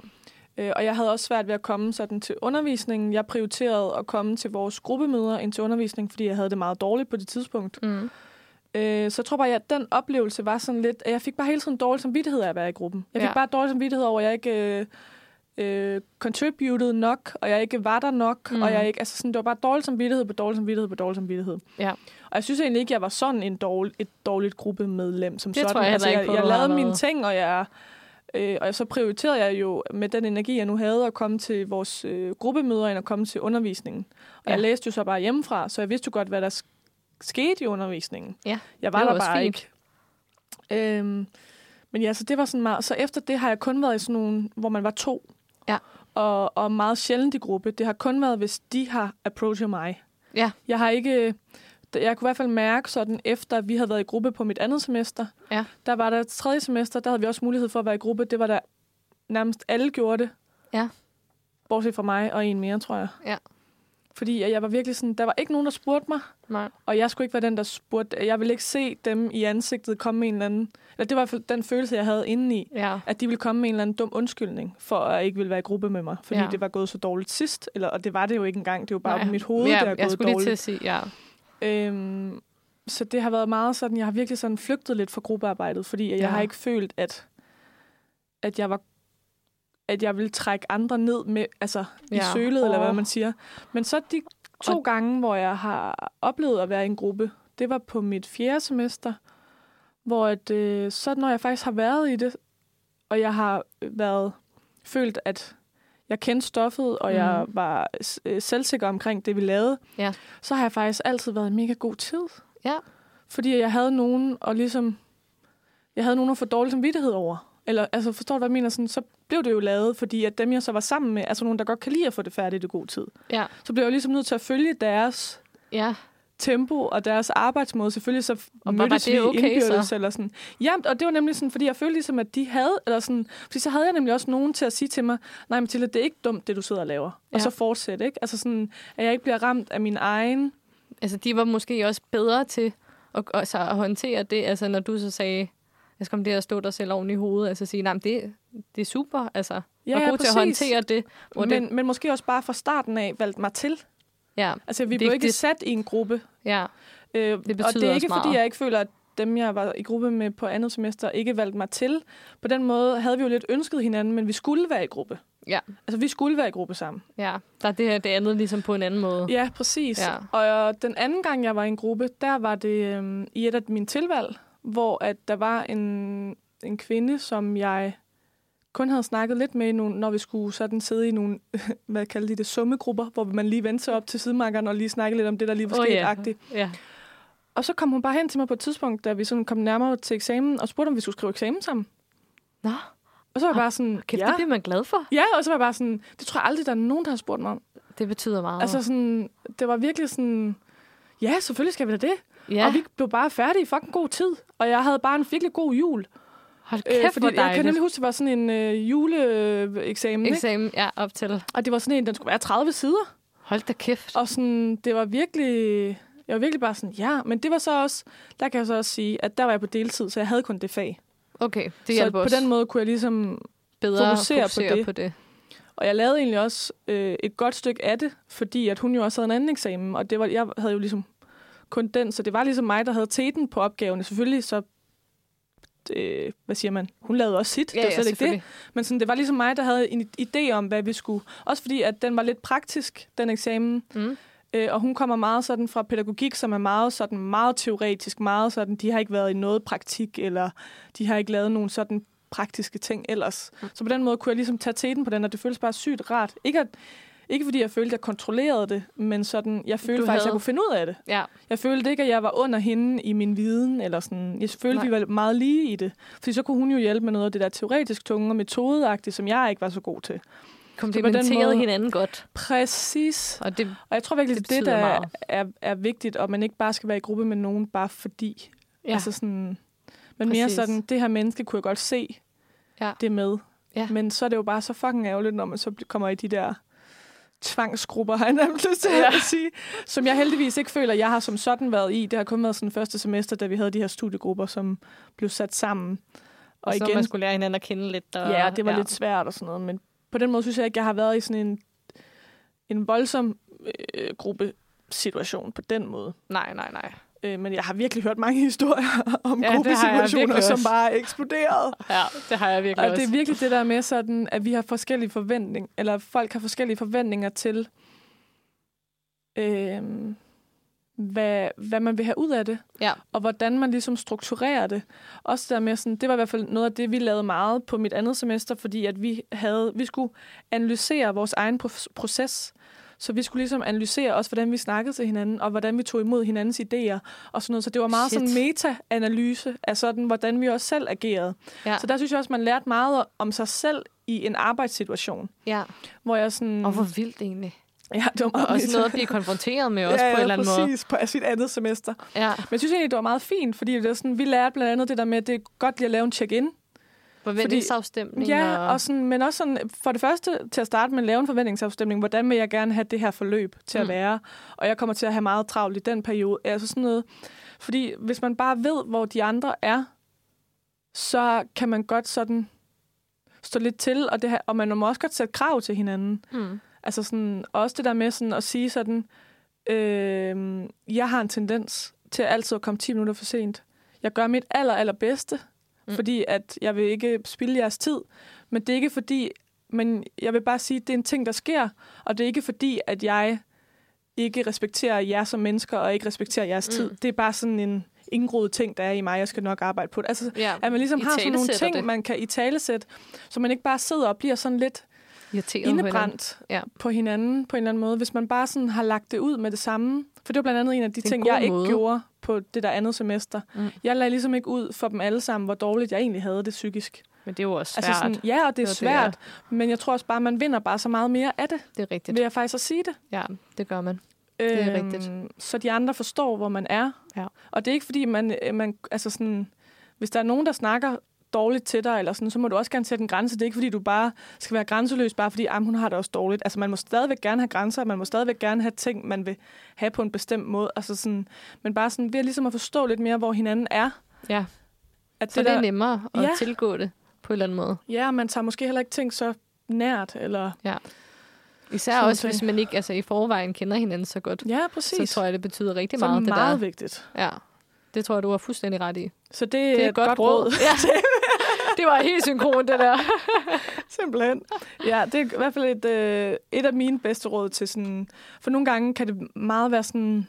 Øh, og jeg havde også svært ved at komme sådan til undervisningen. Jeg prioriterede at komme til vores gruppemøder ind til undervisning, fordi jeg havde det meget dårligt på det tidspunkt. Mm. Øh, så jeg tror bare, at den oplevelse var sådan lidt, at jeg fik bare hele tiden dårlig samvittighed af at være i gruppen. Jeg fik Ja. bare dårlig samvittighed over, at jeg ikke øh, øh, contributed nok, og jeg ikke var der nok, Mm. mm. og jeg ikke, altså sådan, det var bare dårlig samvittighed på dårlig samvittighed på dårlig samvittighed. Ja. Og jeg synes egentlig ikke, jeg var sådan en dårlig, et dårligt gruppemedlem som Det tror sådan. jeg altså, heller ikke jeg, på, jeg har lavede mine ting, og jeg... Øh, og så prioriterede jeg jo med den energi, jeg nu havde, at komme til vores øh, gruppemøder, end at komme til undervisningen. Og Ja. jeg læste jo så bare hjemmefra, så jeg vidste jo godt, hvad der skete i undervisningen. Ja, Jeg var det er der bare fint. ikke. Øhm, men ja, så det var sådan meget... Så efter det har jeg kun været i sådan nogle, hvor man var to. Ja. Og, og meget sjældent i gruppe. Det har kun været, hvis de har approachet mig. Ja. Jeg har ikke... Jeg kunne i hvert fald mærke sådan, efter vi havde været i gruppe på mit andet semester, Ja. der var der tredje semester, der havde vi også mulighed for at være i gruppe. Det var der nærmest alle gjorde det. Ja. Bortset fra mig og en mere, tror jeg. Ja. Fordi jeg var virkelig sådan, der var ikke nogen, der spurgte mig. Nej. Og jeg skulle ikke være den, der spurgte. Jeg ville ikke se dem i ansigtet komme med en eller anden... Eller det var i den følelse, jeg havde indeni. Ja. At de ville komme med en eller anden dum undskyldning, for at jeg ikke ville være i gruppe med mig. Fordi Ja. det var gået så dårligt sidst. Eller, og det var det jo ikke engang. Det var bare Nej. mit hoved, ja, der er jeg gået skulle dårligt. lige til at sige, ja. Øhm, så det har været meget sådan, jeg har virkelig sådan flygtet lidt fra gruppearbejdet, fordi jeg Ja. har ikke følt, at, at jeg var at jeg ville trække andre ned med, altså i Ja. sølet, eller hvad man siger. Men så de to gange, hvor jeg har oplevet at være i en gruppe, det var på mit fjerde semester, hvor at, øh, så når jeg faktisk har været i det, og jeg har været følt, at jeg kendte stoffet, og mm. jeg var øh, selvsikker omkring det, vi lavede, Ja. så har jeg faktisk altid været i mega god tid. Ja. Fordi jeg havde nogen, og ligesom, jeg havde nogen at få dårlig samvittighed over. Eller, altså, forstår du, hvad jeg mener? Sådan, så blev det jo lavet, fordi at dem, jeg så var sammen med, altså nogen, der godt kan lide at få det færdigt i god tid. Ja. Så blev jeg jo ligesom nødt til at følge deres Ja. tempo og deres arbejdsmåde. Selvfølgelig så Og mødtes det vi okay, indbyrdes, så? eller sådan. Ja, og det var nemlig sådan, fordi jeg følte ligesom, at de havde, eller sådan, fordi så havde jeg nemlig også nogen til at sige til mig, nej, Mathilde, det er ikke dumt, det du sidder og laver. Ja. Og så fortsætte, ikke? Altså sådan, at jeg ikke bliver ramt af min egen Altså, de var måske også bedre til at, altså, at håndtere det. Altså, når du så sagde, jeg skal om det at stå dig selv oven i hovedet, altså sige, nej, men det, det er super, altså. Ja, ja, god til at håndtere det. Hvor men, det men måske også bare fra starten af valgt mig til. ja, Altså, vi blev ikke Vigtigt. sat i en gruppe. ja, Øh, Det og det betyder er ikke, fordi jeg ikke føler, at dem, jeg var i gruppe med på andet semester, ikke valgte mig til. På den måde havde vi jo lidt ønsket hinanden, men vi skulle være i gruppe. ja, Altså, vi skulle være i gruppe sammen. ja. Der er det her, det andet ligesom på en anden måde. Ja, præcis. Ja. Og den anden gang, jeg var i en gruppe, der var det øhm, i et af mine tilvalg, hvor at der var en, en kvinde, som jeg kun havde snakket lidt med, nogle, når vi skulle sådan sidde i nogle, hvad kalder de det, summegrupper, hvor man lige vendte sig op til sidemarkeren og lige snakke lidt om det, der lige var sket ja. agtigt. Ja. Og så kom hun bare hen til mig på et tidspunkt, da vi sådan kom nærmere til eksamen, og spurgte, om vi skulle skrive eksamen sammen. Nå, Og så var jeg bare sådan, kæft, ja. det bliver man glad for. Ja, og så var jeg bare sådan, det tror jeg aldrig, der er nogen, der har spurgt mig om. Det betyder meget. Altså sådan, det var virkelig sådan, ja, selvfølgelig skal vi da det. ja, Og vi blev bare færdige i fucking god tid. Og jeg havde bare en virkelig god jul. hold kæft, Øh, fordi hvor jeg kan dejligt. nemlig huske, det var sådan en øh, juleeksamen, ikke? Eksamen, ja, op til. Og det var sådan en, den skulle være 30 sider. Hold da kæft. Og sådan, det var virkelig... Jeg var virkelig bare sådan, ja. Men det var så også... Der kan jeg så også sige, at der var jeg på deltid, så jeg havde kun det fag. Okay, det så på den måde kunne jeg ligesom... bedre fokusere at på fokusere det. på det. Og jeg lavede egentlig også øh, et godt stykke af det, fordi at hun jo også havde en anden eksamen, og det var, jeg havde jo ligesom kun den, så det var ligesom mig, der havde teten på opgaven. Selvfølgelig så, øh, hvad siger man, hun lavede også sit, Ja, det var ja, slet ikke det. Men sådan, det var ligesom mig, der havde en idé om, hvad vi skulle. Også fordi, at den var lidt praktisk, den eksamen. Mm. Øh, og hun kommer meget sådan fra pædagogik, som er meget sådan meget teoretisk, meget sådan, de har ikke været i noget praktik, eller de har ikke lavet nogen sådan praktiske ting ellers. Mm. Så på den måde kunne jeg ligesom tage teten på den, og det føltes bare sygt rart. Ikke, at, ikke fordi jeg følte, at jeg kontrollerede det, men sådan, jeg følte Du faktisk, at jeg havde- kunne finde ud af det. Ja, Jeg følte ikke, at jeg var under hende i min viden, eller sådan. Jeg følte, Nej. Vi var meget lige i det. Fordi så kunne hun jo hjælpe med noget af det der teoretisk tunge og metodeagtigt, som jeg ikke var så god til. komplementerede hinanden godt. Præcis. Og det, Og jeg tror virkelig, Det det, der er, meget. er, er vigtigt, og man ikke bare skal være i gruppe med nogen, bare fordi. ja, Altså sådan, men mere Præcis. sådan, det her menneske kunne jeg godt se Ja. det med. Ja. Men så er det jo bare så fucking ærgerligt, når man så kommer i de der tvangsgrupper, har jeg nærmest lyst til Ja. at sige, som jeg heldigvis ikke føler, jeg har som sådan været i. Det har kun været sådan første semester, da vi havde de her studiegrupper, som blev sat sammen. og, Og så igen, man skulle lære hinanden at kende lidt. Og, ja, det var lidt svært og sådan noget, men på den måde synes jeg ikke, jeg har været i sådan en, en voldsom øh, gruppesituation på den måde. Nej, nej, nej. Øh, men jeg har virkelig hørt mange historier om Ja, gruppesituationer, som bare er eksploderet. Ja, det har jeg virkelig Og også. det er virkelig det der med sådan, at vi har forskellige forventninger, eller folk har forskellige forventninger til, øh, hvad, hvad man vil have ud af det, Ja. og hvordan man ligesom strukturerer det. Også der med sådan, det var i hvert fald noget af det, vi lavede meget på mit andet semester, fordi at vi havde, vi skulle analysere vores egen pro- proces. Så vi skulle ligesom analysere også, hvordan vi snakkede til hinanden, og hvordan vi tog imod hinandens idéer og sådan noget. Så det var meget Shit. sådan meta-analyse af sådan, hvordan vi også selv agerede. Ja. Så der synes jeg også, man lærte meget om sig selv i en arbejdssituation. Ja. Hvor jeg sådan... Og hvor vildt egentlig. Ja, det var meget Og også noget at blive konfronteret med også ja, på en eller anden måde. præcis, på sit andet semester. Ja. Men jeg synes egentlig, det var meget fint, fordi det er sådan, vi lærte blandt andet det der med, at det er godt lige at lave en check-in. Forventningsafstemning. Ja, og... sådan, men også sådan, for det første til at starte med at lave en forventningsafstemning. Hvordan vil jeg gerne have det her forløb til at Mm. være? Og jeg kommer til at have meget travlt i den periode. Altså sådan noget. Fordi hvis man bare ved, hvor de andre er, så kan man godt sådan stå lidt til, og, det her, og man må også godt sætte krav til hinanden. Mm. Altså sådan, også det der med sådan at sige sådan, øh, jeg har en tendens til altid at komme 10 minutter for sent. Jeg gør mit aller, allerbedste, mm. fordi at jeg vil ikke spilde jeres tid. Men det er ikke fordi, men jeg vil bare sige, at det er en ting, der sker, og det er ikke fordi, at jeg ikke respekterer jer som mennesker, og ikke respekterer jeres Mm. tid. Det er bare sådan en indgroet ting, der er i mig, jeg skal nok arbejde på det. Altså, Ja, at man ligesom har sådan nogle ting, det. man kan i talesæt, så man ikke bare sidder og bliver sådan lidt Irriteret på indebrændt hinanden. Ja. på hinanden på en eller anden måde. Hvis man bare sådan har lagt det ud med det samme. For det var blandt andet en af de Det er en ting, jeg ikke måde. gjorde på det der andet semester. Mm. Jeg lagde ligesom ikke ud for dem alle sammen, hvor dårligt jeg egentlig havde det psykisk. Men det er jo også svært. Altså sådan, ja, og det er Når svært. Men jeg tror også bare, man vinder bare så meget mere af det. Det er rigtigt. Vil jeg faktisk at sige det. Ja, det gør man. Det er rigtigt. Så de andre forstår, hvor man er. Ja. Og det er ikke fordi, man, øh, man altså sådan, hvis der er nogen, der snakker dårligt til dig, eller sådan, så må du også gerne sætte en grænse. Det er ikke, fordi du bare skal være grænseløs, bare fordi ah, hun har det også dårligt. Altså, man må stadigvæk gerne have grænser, man må stadigvæk gerne have ting, man vil have på en bestemt måde. Altså sådan, men bare sådan, ved ligesom at forstå lidt mere, hvor hinanden er. Ja. At Så det er nemmere at Ja. tilgå det på en eller anden måde. Ja, man tager måske heller ikke ting så nært, eller... Ja. Især Sådan også, ting. hvis man ikke altså, i forvejen kender hinanden så godt. Ja, præcis. Så tror jeg, det betyder rigtig Så meget, det meget der. vigtigt. Ja, det tror jeg, du har fuldstændig ret i. Så det, det er et godt, råd. Ja. det var helt synkron, det der. Simpelthen. Ja, det er i hvert fald et, øh, et af mine bedste råd til sådan... For nogle gange kan det meget være sådan...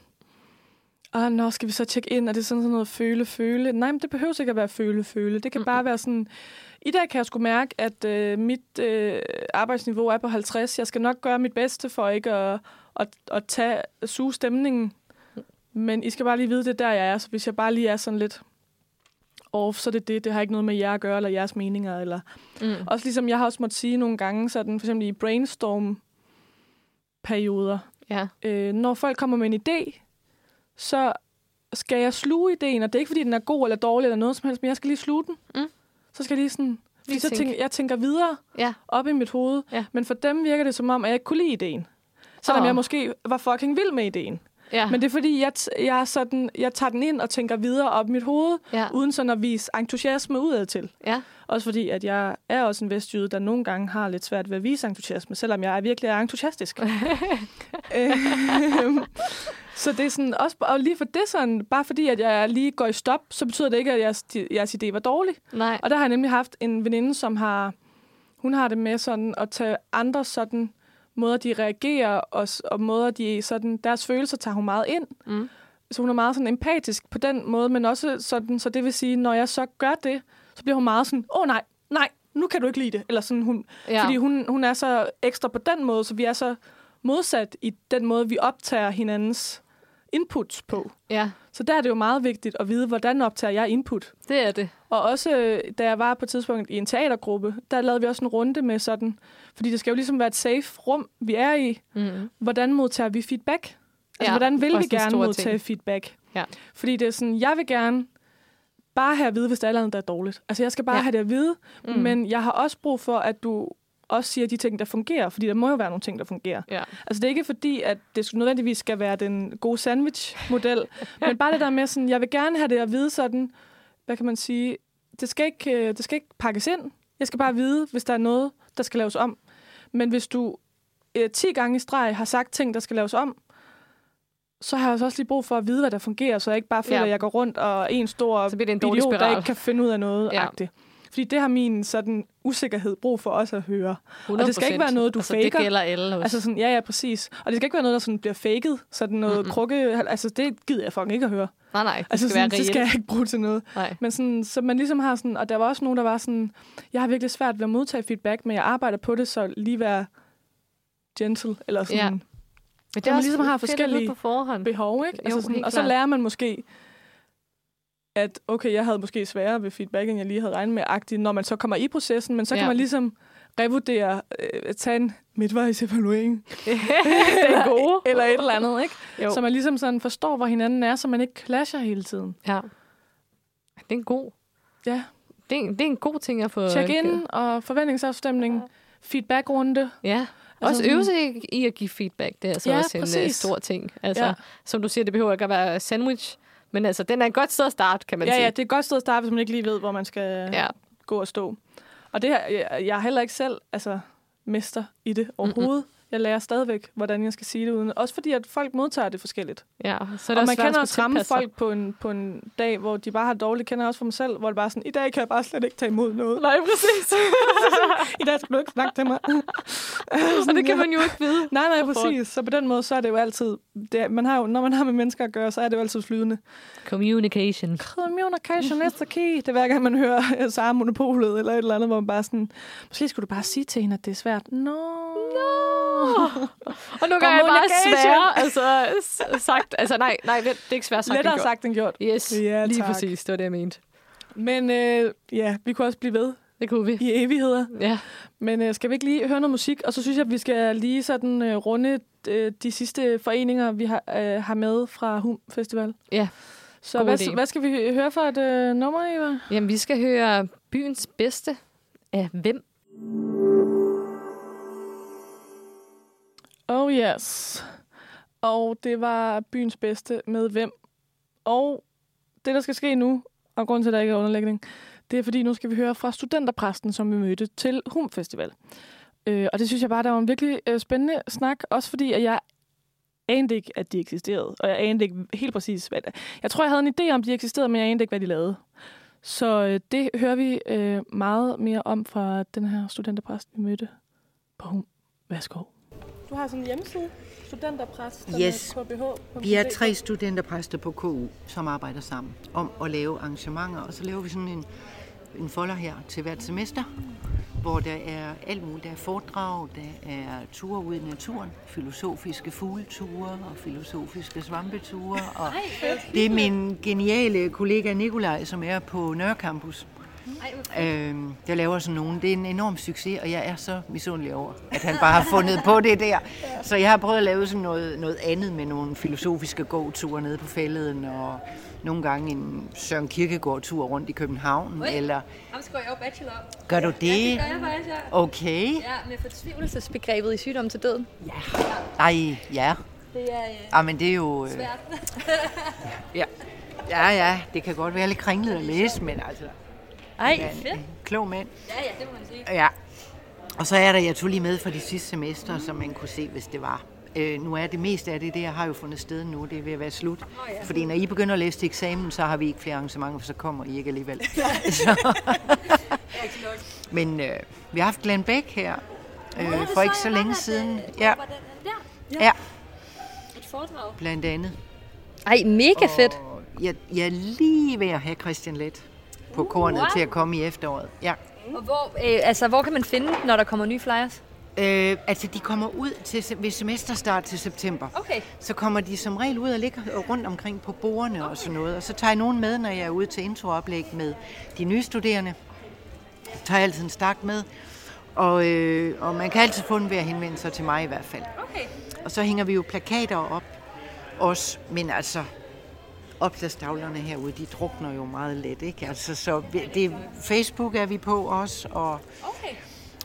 Åh, nå, skal vi så tjekke ind? Er det sådan, sådan noget føle-føle? Nej, men det behøver ikke at være føle-føle. Det kan bare være sådan... I dag kan jeg sgu mærke, at øh, mit øh, arbejdsniveau er på 50. Jeg skal nok gøre mit bedste for ikke at, at, at tage, suge stemningen. Men I skal bare lige vide, det er der, jeg er. Så hvis jeg bare lige er sådan lidt off, så er det det. Det har ikke noget med jer at gøre, eller jeres meninger. Eller... Mm. Også ligesom jeg har også måttet sige nogle gange, sådan for eksempel i brainstorm-perioder. Ja. Øh, når folk kommer med en idé, så skal jeg sluge ideen, og det er ikke, fordi den er god eller dårlig eller noget som helst, men jeg skal lige sluge den. Mm. Så skal jeg lige sådan... Fordi Lige så tænke. tænker, jeg tænker videre Ja. op i mit hoved. Ja. Men for dem virker det som om, at jeg ikke kunne lide ideen. Selvom Åh. jeg måske var fucking vild med ideen. Ja. Men det er fordi, jeg, jeg, sådan, jeg tager den ind og tænker videre op i mit hoved, Ja. uden sådan at vise entusiasme udad til. Ja. Også fordi, at jeg er også en vestjyde, der nogle gange har lidt svært ved at vise entusiasme, selvom jeg er virkelig er entusiastisk. Øhm, så det er sådan, også, og lige for det sådan, bare fordi, at jeg lige går i stop, så betyder det ikke, at jeres, jeres idé var dårlig. Nej. Og der har jeg nemlig haft en veninde, som har, hun har det med sådan at tage andre sådan måder, de reagerer, og, og måder, de sådan, deres følelser tager hun meget ind. Mm. Så hun er meget sådan empatisk på den måde, men også sådan, så det vil sige, når jeg så gør det, så bliver hun meget sådan, åh oh, nej, nej, nu kan du ikke lide det. Eller sådan, hun, ja. Fordi hun, hun er så ekstra på den måde, så vi er så modsat i den måde, vi optager hinandens inputs på. Ja, Så der er det jo meget vigtigt at vide, hvordan optager jeg input. det er det. Og også, øh, da jeg var på et tidspunkt i en teatergruppe, der lavede vi også en runde med sådan, fordi det skal jo ligesom være et safe rum, vi er i. Mm. Hvordan modtager vi feedback? Altså, Ja, hvordan vil vi gerne modtage ting. feedback? Ja. Fordi det er sådan, jeg vil gerne bare have at vide, hvis der er noget, der er dårligt. Altså, jeg skal bare Ja. have det at vide, mm. men jeg har også brug for, at du også siger de ting, der fungerer, fordi der må jo være nogle ting, der fungerer. Ja. Altså, det er ikke fordi, at det nødvendigvis skal være den gode sandwich-model, men bare det der med sådan, jeg vil gerne have det at vide sådan, hvad kan man sige, det skal ikke, øh, det skal ikke pakkes ind. Jeg skal bare vide, hvis der er noget, der skal laves om. Men hvis du øh, 10 gange i streg har sagt ting, der skal laves om, så har jeg altså også lige brug for at vide, hvad der fungerer, så jeg ikke bare føler, Ja. at jeg går rundt og er en stor Så bliver det en idiot, der ikke kan finde ud af noget. Ja. Ja. Fordi det har min sådan usikkerhed brug for også at høre. Og det skal ikke 100%. være noget, du altså, faker. Det gælder alle også. Altså sådan, ja, ja, præcis. Og det skal ikke være noget, der sådan bliver faked. Sådan noget mm-hmm. krukke. Altså, det gider jeg fucking ikke at høre. nej, nej, det Altså, skal sådan, være det skal jeg reelt. ikke bruge til noget. Nej. Men sådan, så man ligesom har sådan, og der var også nogen, der var sådan, jeg har virkelig svært ved at modtage feedback, men jeg arbejder på det, så lige være gentle, eller sådan. Ja. Men det man ligesom har forskellige på forhånd. behov, ikke? Jo, Altså sådan, og så lærer man måske, at okay, jeg havde måske sværere ved feedback, end jeg lige havde regnet med, agtigt, når man så kommer i processen, men så kan Ja. man ligesom revurdere, øh, tage en midtvejsevaluering, det er gode. eller et eller andet, ikke? Jo. Så man ligesom sådan forstår, hvor hinanden er, så man ikke clasher hele tiden. Ja. Det er en god. Ja. Det er, en- det er en god ting at få... Check in og forventningsafstemning, feedbackrunde. Ja. Altså Også øve sig i- at give feedback. Det er altså Ja, også en uh, præcis. stor ting. Altså, Ja. Som du siger, det behøver ikke at være sandwich. Men altså, den er et godt sted at starte, kan man Ja, sige. ja, det er et godt sted at starte, hvis man ikke lige ved, hvor man skal Ja. gå og stå. Og det her, jeg, jeg er heller ikke selv altså, mester i det overhovedet. Mm-hmm. Jeg lærer stadigvæk, hvordan jeg skal sige det uden. Også fordi, at folk modtager det forskelligt. Ja, så er det og man kan også ramme folk på en, på en dag, hvor de bare har dårligt. Kender også for mig selv, hvor det bare sådan, i dag kan jeg bare slet ikke tage imod noget. Nej, præcis. I dag skal du ikke snakke til mig. og det kan man jo ikke vide. Nej, nej, præcis. Så på den måde, så er det jo altid... Det, man har jo, når man har med mennesker at gøre, så er det jo altid flydende. Communication. Communication is the key. Det er hver gang, man hører øh, Sara Monopolet eller et eller andet, hvor man bare sådan... Måske skulle du bare sige til hende, at det er svært. No. No. Og nogle gange er jeg bare sværere altså, sagt. Altså nej, nej, det er ikke svært sagt Lettere end gjort. sagt end gjort. Yes, Ja, lige tak. præcis. Det var det, jeg mente. Men øh, ja, vi kunne også blive ved. Det kunne vi. I evigheder. Ja. Men øh, skal vi ikke lige høre noget musik? Og så synes jeg, at vi skal lige sådan øh, runde øh, de sidste foreninger, vi har, øh, har med fra HUM Festival. Ja, Så god hvad, idé. hvad skal vi høre for et øh, nummer, Eva? Jamen, vi skal høre byens bedste af hvem? Oh yes. Og det var byens bedste med hvem. Og det, der skal ske nu, og grund til, at der ikke er underlægning, det er, fordi nu skal vi høre fra studenterpræsten, som vi mødte til HUM Festival. Øh, og det synes jeg bare, der var en virkelig øh, spændende snak, også fordi, at jeg anede ikke, at de eksisterede. Og jeg anede ikke helt præcis, hvad det Jeg tror, jeg havde en idé om, de eksisterede, men jeg anede ikke, hvad de lavede. Så øh, det hører vi øh, meget mere om fra den her studenterpræst, vi mødte på HUM. Værsgo. Du har sådan en hjemmeside, studenterpræst, Yes. på BH. Vi er tre studenterpræster på KU, som arbejder sammen om at lave arrangementer, og så laver vi sådan en, en folder her til hvert semester, hvor der er alt muligt. Der er foredrag, der er ture ud i naturen, filosofiske fugleture og filosofiske svampeture. Og det er min geniale kollega Nikolaj, som er på Nørrecampus. Øhm, der laver sådan nogen. Det er en enorm succes, og jeg er så misundelig over, at han bare har fundet på det der. Så jeg har prøvet at lave sådan noget, noget andet med nogle filosofiske gåture nede på fælleden, og nogle gange en Søren Kierkegaard-tur rundt i København. Eller Ham skal jeg jo bachelor. gør du det? Ja, det gør jeg faktisk, ja. Okay. Ja, med fortvivlelsesbegrebet i sygdom til døden. Ja. Ej, ja. Det er øh, Ah, men det er jo... øh, svært. Ja. ja, ja, det kan godt være lidt kringlet at læse, men altså... Ej, fedt. en Klog mand. Ja, ja, det må man sige. Ja. Og så er der, jeg tog lige med fra de sidste semester, som man kunne se, hvis det var. Øh, nu er det meste af det, det har jo fundet sted nu, det er ved at være slut. Nå ja. Fordi når I begynder at læse til eksamen, så har vi ikke flere arrangementer, for så kommer I ikke alligevel. så. Men øh, vi har haft Glenn Beck her, øh, for ikke så længe siden. Ja, Der. ja, Et foredrag. blandt andet. Ej, mega fedt. Og jeg, jeg er lige ved at have Christian Let på kornet wow. til at komme i efteråret. Ja. Og hvor, øh, altså, hvor kan man finde den, når der kommer nye flyers? Øh, altså, de kommer ud til, ved semesterstart til september. Okay. Så kommer de som regel ud og ligger rundt omkring på bordene okay. og sådan noget. Og så tager jeg nogen med, når jeg er ude til introoplæg med de nye studerende. Jeg tager altid en stak med. Og, øh, og man kan altid få den ved at henvende sig til mig i hvert fald. Okay. Og så hænger vi jo plakater op også, men altså opslagstavlerne herude, de drukner jo meget let, ikke? Altså, så det, Facebook er vi på også, og, Okay.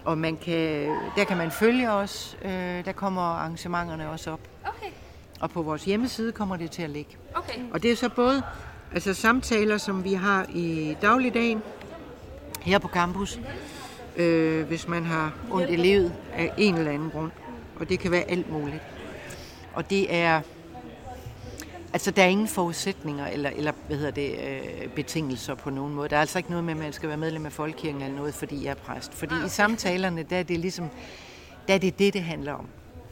og man kan, der kan man følge os. Øh, der kommer arrangementerne også op. Okay. Og på vores hjemmeside kommer det til at ligge. Okay. Og det er så både altså samtaler, som vi har i dagligdagen her på campus, øh, hvis man har ondt i livet af en eller anden grund. Og det kan være alt muligt. Og det er Altså, der er ingen forudsætninger eller, eller hvad hedder det, øh, betingelser på nogen måde. Der er altså ikke noget med, at man skal være medlem af Folkekirken eller noget, fordi jeg er præst. Fordi i samtalerne, der er det ligesom, der er det det, det handler om.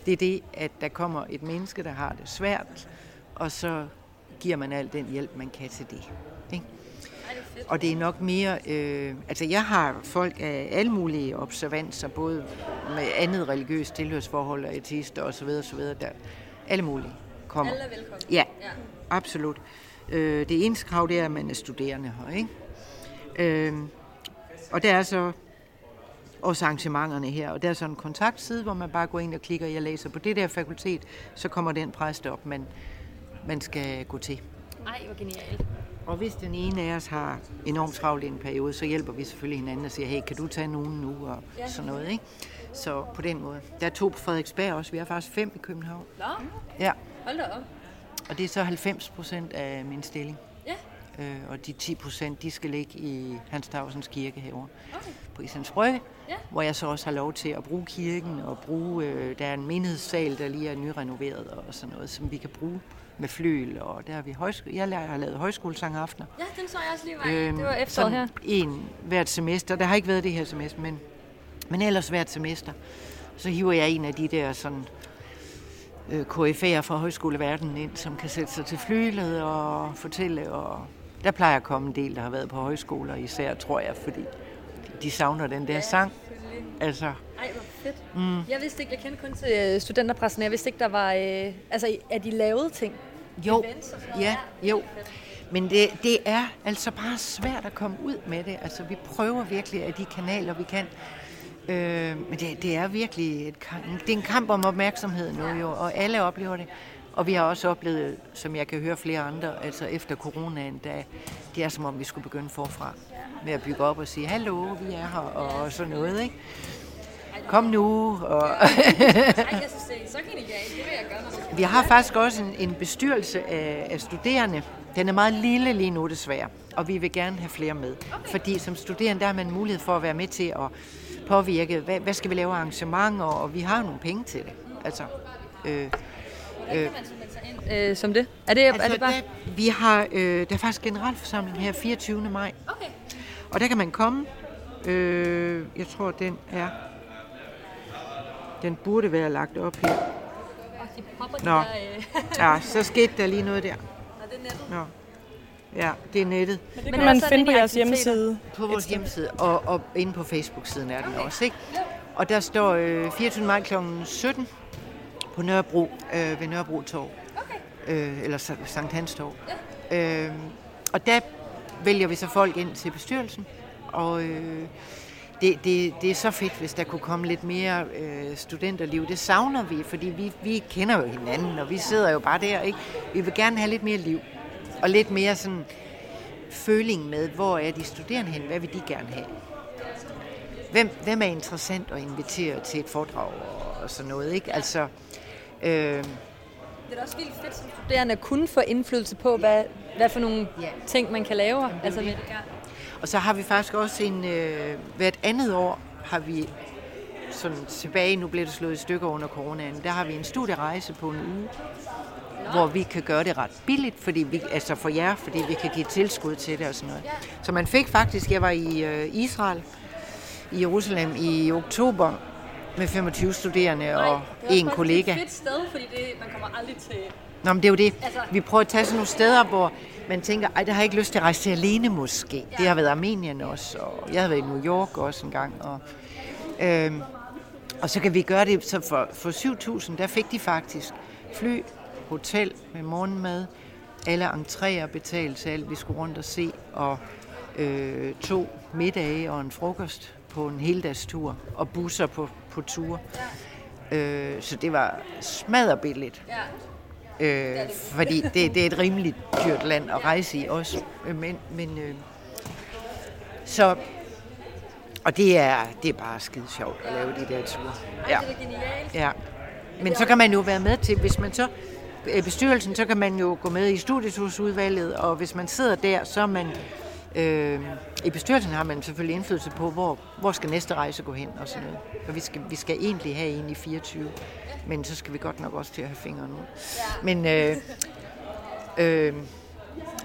Det er det, at der kommer et menneske, der har det svært, og så giver man al den hjælp, man kan til det. Ikke? Og det er nok mere... Øh, altså, jeg har folk af alle mulige observanser, både med andet religiøst tilhørsforhold og etister osv. osv. Der, alle mulige kommer. Alle er velkomne. Ja, ja. absolut. Øh, det eneste krav, det er, at man er studerende her, ikke? Øh, og der er så også arrangementerne her, og der er sådan en kontaktside, hvor man bare går ind og klikker, jeg læser på det der fakultet, så kommer den præst op, man, man skal gå til. Ej, hvor genialt. Og hvis den ene af os har enormt travlt i en periode, så hjælper vi selvfølgelig hinanden og siger, hey, kan du tage nogen nu, og Ja. sådan noget, ikke? Så på den måde. Der er to på Frederiksberg også, vi har faktisk fem i København. Nå, Ja, hold da op. og det er så 90 procent af min stilling. Ja. Øh, og de 10 procent, de skal ligge i Hans Tavsens kirke herovre Okay. på Islands Brygge, Ja. hvor jeg så også har lov til at bruge kirken og bruge, øh, der er en menighedssal, der lige er nyrenoveret og sådan noget, som vi kan bruge med flyl, og der har vi højsko- jeg har lavet højskolesangaftener. Ja, den så jeg også lige var øhm, Det var efteråret her. En hvert semester. Der har ikke været det her semester, men, men ellers hvert semester. Så hiver jeg en af de der sådan KF'er fra højskoleverdenen ind, som kan sætte sig til flylet og fortælle. Og der plejer at komme en del, der har været på højskoler især, tror jeg, fordi de savner den der sang. Altså, Ej, hvor fedt. Mm. Jeg vidste ikke, jeg kendte kun til øh, studenterpressen. Jeg vidste ikke, der var... Øh, altså, at de lavede ting. Jo, ja, jo. Men det, det er altså bare svært at komme ud med det. Altså, vi prøver virkelig af de kanaler, vi kan. Øh, men det, det er virkelig et, det er en kamp om opmærksomhed nu jo, og alle oplever det. Og vi har også oplevet, som jeg kan høre flere andre, altså efter coronaen, da det er som om, vi skulle begynde forfra med at bygge op og sige, hallo, vi er her, og sådan noget, ikke? Kom nu, og... Vi har faktisk også en, en bestyrelse af, af studerende. Den er meget lille lige nu desværre, og vi vil gerne have flere med. Okay. Fordi som studerende, der har man mulighed for at være med til at påvirke, hvad, hvad skal vi lave arrangementer, og vi har nogle penge til det. Altså, øh, øh, øh, som det? Er det, altså er det bare... der, vi har, øh, der er faktisk generalforsamling her 24. maj. Okay. Og der kan man komme. Øh, jeg tror, den er... Den burde være lagt op her. Og de popper de Nå. der... Øh... Ja, så skete der lige noget der. Og det er nettet. Nå. Ja, det er nettet. Men det kan man finde på jeres hjemmeside. På vores hjemmeside, og, og inde på Facebook-siden er den også, ikke? Og der står øh, 24. maj kl. 17 på Nørrebro, øh, ved Nørrebro Torv. Okay. Øh, eller Sa- Sankt Hans Torv. Ja. Øh, og der vælger vi så folk ind til bestyrelsen, og øh, det, det, det er så fedt, hvis der kunne komme lidt mere øh, studenterliv. Det savner vi, fordi vi, vi kender jo hinanden, og vi sidder jo bare der, ikke? Vi vil gerne have lidt mere liv, og lidt mere sådan føling med, hvor er de studerende hen, hvad vil de gerne have? Hvem, hvem er interessant at invitere til et foredrag og, og sådan noget, ikke? Altså, øh, Det er også vildt fedt som studerende at kunne få indflydelse på, hvad, hvad for nogle ting, man kan lave. Altså, med det. Ja. Og så har vi faktisk også en, øh, hvert andet år har vi sådan tilbage, nu blev det slået i stykker under coronaen, der har vi en studierejse på en uge, hvor vi kan gøre det ret billigt, fordi vi, altså for jer, fordi vi kan give tilskud til det og sådan noget. Så man fik faktisk, jeg var i øh, Israel, i Jerusalem i oktober, med 25 studerende og en kollega. Det er et fedt sted, fordi det, man kommer aldrig til... Nå, men det er jo det. Altså- Vi prøver at tage sådan nogle steder, hvor man tænker, ej, der har jeg ikke lyst til at rejse til alene måske. Det har været Armenien også, og jeg har været i New York også en gang. Og, øhm, og så kan vi gøre det, så for, for 7.000, der fik de faktisk fly, hotel med morgenmad, alle entréer betalt til alt, vi skulle rundt og se, og øh, to middage og en frokost på en heldagstur, og busser på, på ture. Øh, så det var smadderbilligt. Øh, fordi det, det er et rimeligt dyrt land at rejse i også. Øh, Men, men øh, så, og det er, det er bare skide sjovt at lave de der ture. Ja. Ja. Men så kan man jo være med til, hvis man så Øh, bestyrelsen, så kan man jo gå med i studietursudvalget, og hvis man sidder der, så er man øh, i bestyrelsen har man selvfølgelig indflydelse på, hvor, hvor skal næste rejse gå hen og sådan noget. For vi skal, vi skal egentlig have en i 24, men så skal vi godt nok også til at have fingrene ud. Men, øh, Øh,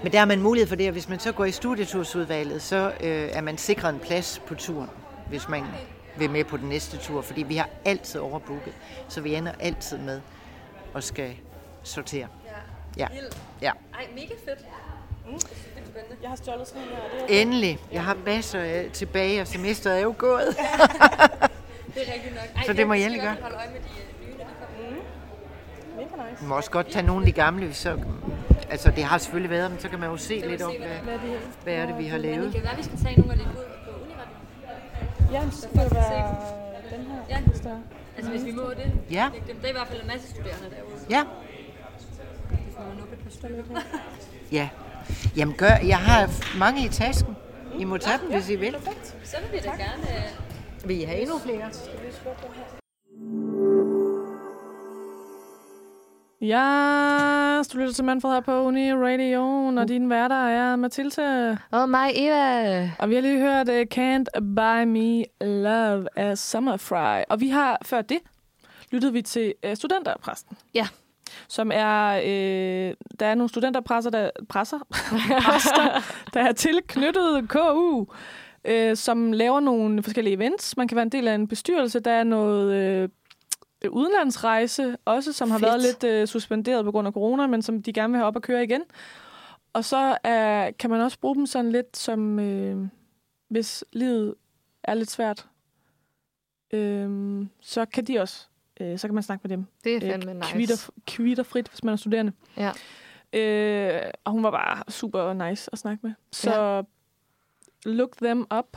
men der har man mulighed for det, og hvis man så går i studietursudvalget, så øh, er man sikret en plads på turen, hvis man vil med på den næste tur, fordi vi har altid overbooket, så vi ender altid med og skal sortere. Ja. ja. Ej, mega fedt. Mm. Jeg har stjålet sådan her. Det er Endelig. Jeg har masser af tilbage, og semesteret er jo gået. Det er rigtigt nok. Ej, Så det må jeg endelig skal gøre. holde øje med de øh, nye, når de kommer. Mega nice. Man må også godt tage nogle af de gamle, hvis så, altså det har selvfølgelig været, men så kan man jo se lidt om, hvad, hvad er det, vi har Men lavet. det kan være, vi skal tage nogle af det ud på Uniretten. Ja, så skal det være den her. Ja, altså hvis vi må det. Ja. Det, det er i hvert fald en masse studerende derude. Ja. Nuppe et par stykker. Ja. Jamen gør, jeg har mange i tasken. I må tage dem, hvis I vil. Så vil vi da gerne... øh, Vil I have endnu flere? Ja, du lytter til Manfred her på Uni Radio, og din værter er Mathilde. Og mig, Eva. Og vi har lige hørt uh, Can't Buy Me Love af Summerfry. Og vi har før det lyttet vi til uh, studenterpræsten. Ja. Som er, øh, der er nogle studenterpresser, der, presser, præster, der er tilknyttet KU, øh, som laver nogle forskellige events. Man kan være en del af en bestyrelse. Der er noget øh, udenlandsrejse også, som har Fedt. været lidt øh, suspenderet på grund af corona, men som de gerne vil have op at køre igen. Og så er, kan man også bruge dem sådan lidt som, øh, hvis livet er lidt svært, øh, så kan de også, øh, så kan man snakke med dem. Det er fandme nice. Kvitter, kvitter hvis man er studerende. Ja. Øh, og hun var bare super nice at snakke med. Så Ja. look them up.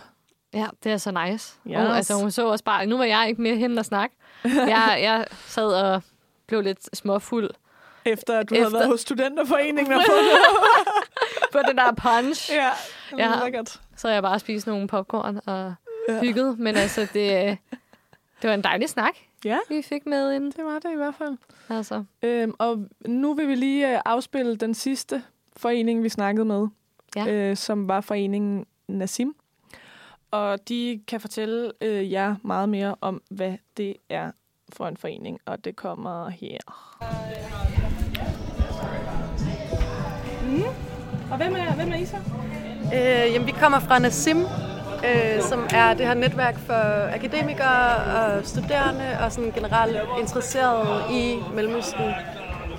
Ja, det er så nice. Yes. Og, altså, hun så også bare... Nu var jeg ikke med hende at snakke. jeg, jeg sad og blev lidt småfuld. Efter at du havde været hos studenterforeningen og fået på den der punch. Ja, ja. lækkert. Så jeg bare spist nogle popcorn og ja. hygget. Men altså, det, det var en dejlig snak, ja. vi fik med ind. Det var det i hvert fald. Altså. Øhm, og nu vil vi lige øh, afspille den sidste forening, vi snakkede med, Ja. øh, som var foreningen Nassim. Og de kan fortælle øh, jer meget mere om, hvad det er for en forening, og det kommer her. Mm. Og hvem er, hvem er I så? Øh, jamen, vi kommer fra Nassim, øh, som er det her netværk for akademikere og studerende og sådan generelt interesserede i Mellemøsten.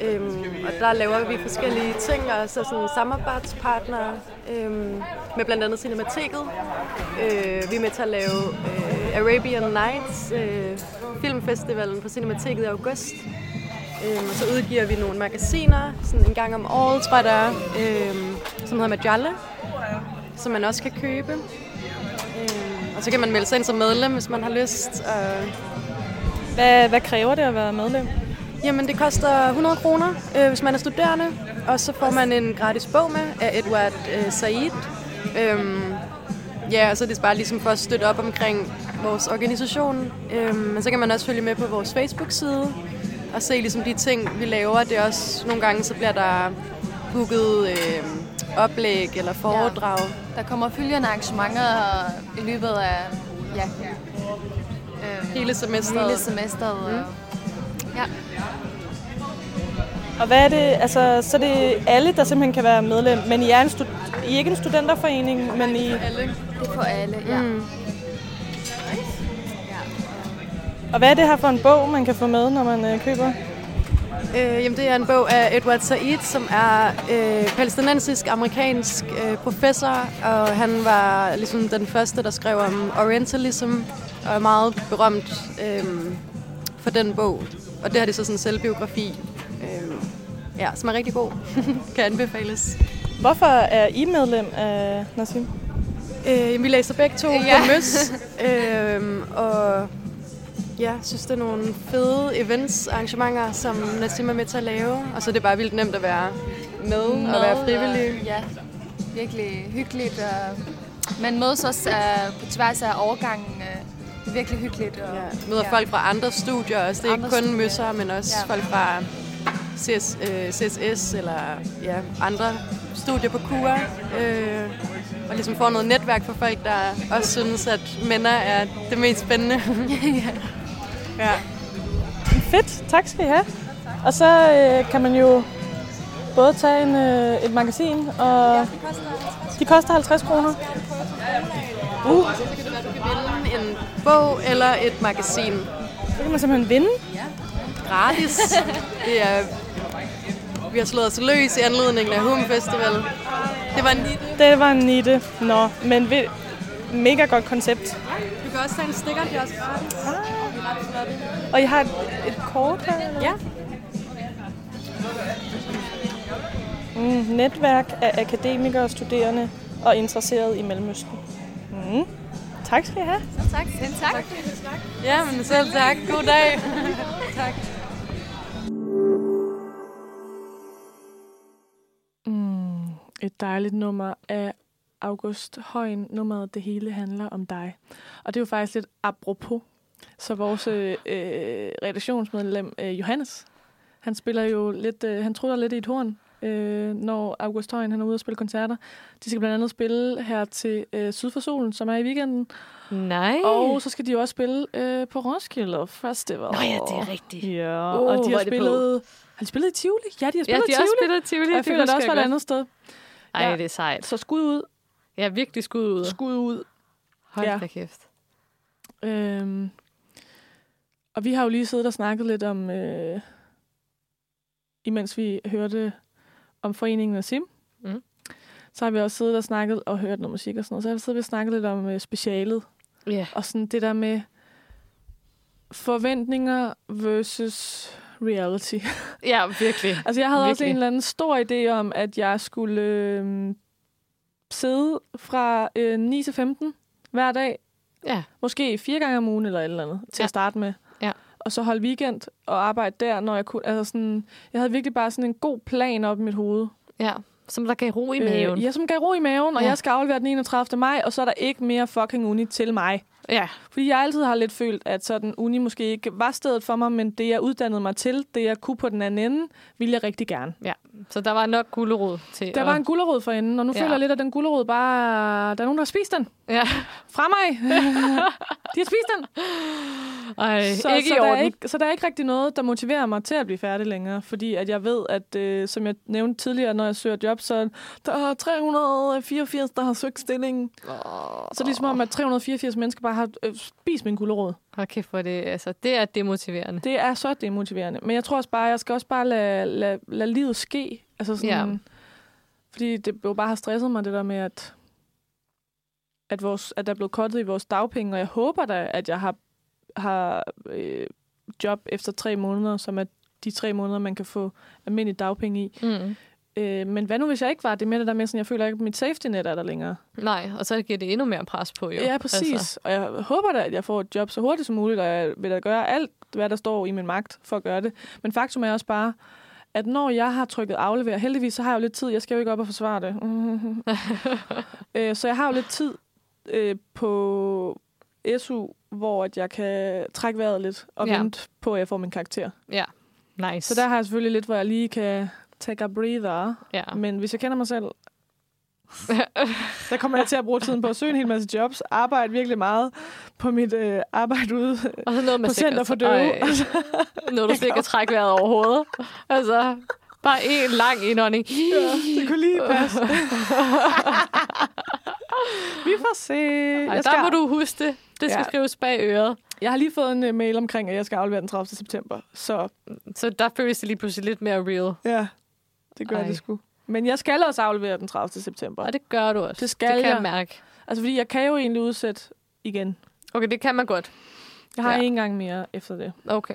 Øhm, og der laver vi forskellige ting og så sådan samarbejdspartnere øhm, med blandt andet Cinemateket. Øh, vi er med til at lave øh, Arabian Nights, øh, filmfestivalen på Cinemateket i august. Øhm, og så udgiver vi nogle magasiner, sådan en gang om året, tror jeg der øhm, som hedder Majalle, som man også kan købe. Og så kan man melde sig ind som medlem, hvis man har lyst. Og Hvad, hvad kræver det at være medlem? Jamen, det koster 100 kroner, øh, hvis man er studerende. Og så får man en gratis bog med af Edward øh, Said. Øhm, ja, og så er det bare ligesom for at støtte op omkring vores organisation. Øhm, men så kan man også følge med på vores Facebook-side og se ligesom de ting, vi laver. Det er også nogle gange, så bliver der booket øh, oplæg eller foredrag. Der kommer følgende arrangementer i løbet af ja, øhm, Hele semesteret. Hele semesteret. Mm. Mm. Ja. Og hvad er det, altså, så er det alle, der simpelthen kan være medlem, men I er, en stud- I er ikke en studenterforening, men I... Alle. Det er for alle, ja. Mm. Og hvad er det her for en bog, man kan få med, når man øh, køber? Øh, jamen, det er en bog af Edward Said, som er øh, palæstinensisk-amerikansk øh, professor, og han var ligesom den første, der skrev om Orientalism, og er meget berømt øh, for den bog. Og det her det så sådan en selvbiografi, øh, ja, som er rigtig god. kan anbefales. Hvorfor er I medlem af Nassim? Øh, vi læser begge to ja. på MØS, øh, og ja, synes, det er nogle fede events, arrangementer, som Nassim er med til at lave. Og så er det bare vildt nemt at være med, og være frivillig. Og, ja, virkelig hyggeligt. Og man mødes også uh, på tværs af overgangen. Uh, det er virkelig hyggeligt. Og, Ja, møder folk fra andre studier også. Det er ikke kun studier. møsser, men også Ja. folk fra CS, øh, CSS eller ja, andre studier på KUA. Øh, og ligesom får noget netværk for folk, der også synes, at mænd er det mest spændende. ja. Ja. Fedt, tak skal I have. Og så øh, kan man jo både tage en, øh, et magasin, og de koster 50 kroner. Uh. Så kan det være, du kan vinde en bog eller et magasin. Så kan man simpelthen vinde. Gratis. det er, vi har slået os løs i anledningen af Hum Festival. Det var en nitte. Det var en nitte. Nå, men ved, mega godt koncept. Du kan også tage en stikker, de er også gratis. Ah. Og I har et, et kort her? Eller? Ja. Mm, netværk af akademikere, studerende og interesserede i Mellemøsten. Mm. Tak skal I have. Så tak. Selv tak. Ja, men selv tak. God dag. tak. Mm, et dejligt nummer af August Højen. Nummeret Det hele handler om dig. Og det er jo faktisk lidt apropos. Så vores øh, redaktionsmedlem øh, Johannes, han spiller jo lidt, øh, han trutter lidt i et horn, øh, når August Højen han er ude og spille koncerter. De skal blandt andet spille her til øh, Syd for Solen, som er i weekenden. Nej. Og så skal de jo også spille øh, på Roskilde Festival. Nå ja, det er rigtigt. Ja, Uh, og de har spillet... Har de spillet i Tivoli? Ja, de har spillet Ja, de i har også Tivoli. spillet i Tivoli, Og jeg det føler, det også var et andet sted. Ej, Ja. det er sejt. Så skud ud. Ja, virkelig skud ud. Skud ud. Hold Ja. da kæft. Øhm, og vi har jo lige siddet og snakket lidt om, øh, imens vi hørte om foreningen af Sim, Mm. så har vi også siddet og snakket og hørt noget musik og sådan noget. Så har vi siddet og snakket lidt om øh, specialet. Ja. Og sådan det der med forventninger versus reality. Ja, virkelig. altså jeg havde også Virkelig. en eller anden stor idé om, at jeg skulle øh, sidde fra øh, 9 til 15 hver dag. Ja. Måske fire gange om ugen eller et eller andet til Ja. at starte med. Og så holde weekend og arbejde der, når jeg kunne. Altså sådan, jeg havde virkelig bare sådan en god plan op i mit hoved. Ja, som der gav ro i maven. Øh, ja, som gav ro i maven, og Ja. jeg skal aflevere den 31. maj, og så er der ikke mere fucking uni til mig. Ja. Fordi jeg altid har lidt følt, at sådan uni måske ikke var stedet for mig, men det, jeg uddannede mig til, det jeg kunne på den anden ende, ville jeg rigtig gerne. Ja, så der var nok gullerod til Der at... var en gullerod for enden, og nu Ja. føler jeg lidt, at den gullerod bare... Der er nogen, der har spist den. Ja. Fra mig. De har spist den. Ej, så, ikke så i der er orden. ikke, så der er ikke rigtig noget, der motiverer mig til at blive færdig længere. Fordi at jeg ved, at øh, som jeg nævnte tidligere, når jeg søger job, så der er 384, der har søgt stillingen. Oh. Så er det som om, at 384 mennesker bare har øh, spist min gullerod. Hold kæft, for det, altså, det er demotiverende. Det er så demotiverende. Men jeg tror også bare, jeg skal også bare lade, lade, lade livet ske. Altså sådan, Ja. Fordi det jo bare har stresset mig, det der med, at, at, vores, at der er blevet kottet i vores dagpenge. Og jeg håber da, at jeg har, har øh, job efter tre måneder, som er de tre måneder, man kan få almindelig dagpenge i. Mm. Øh, men hvad nu, hvis jeg ikke var det med det der med, sådan, jeg føler ikke, at mit safety net er der længere. Nej, og så giver det endnu mere pres på, jo. Ja, præcis. Altså. Og jeg håber da, at jeg får et job så hurtigt som muligt, og jeg vil da gøre alt, hvad der står i min magt for at gøre det. Men faktum er også bare, at når jeg har trykket aflever, heldigvis så har jeg jo lidt tid, jeg skal jo ikke op og forsvare det. øh, så jeg har jo lidt tid øh, på SU, hvor at jeg kan trække vejret lidt og Ja. ja. vente på, at jeg får min karakter. Ja, nice. Så der har jeg selvfølgelig lidt, hvor jeg lige kan take a breather. Ja. Men hvis jeg kender mig selv, der kommer jeg til at bruge tiden på at søge en hel masse jobs, arbejde virkelig meget på mit øh, arbejde ude Og så noget med på Center for Døve. Noget, du slet ikke kan trække vejret overhovedet. Altså, bare en lang indånding. Ja, det kunne lige passe. Vi får se. Ej, Jeg der må du huske det. Det skal Ja. skrives bag øret. Jeg har lige fået en uh, mail omkring, at jeg skal aflevere den 30. september. Så Så der føles det lige pludselig lidt mere real. ja, det gør Ej. Det sgu. Men jeg skal også aflevere den 30. september. Og det gør du også. Det skal det kan jeg. jeg mærke. Altså, fordi jeg kan jo egentlig udsætte igen. Okay, det kan man godt. Jeg har Ja. ja. en gang mere efter det. Okay.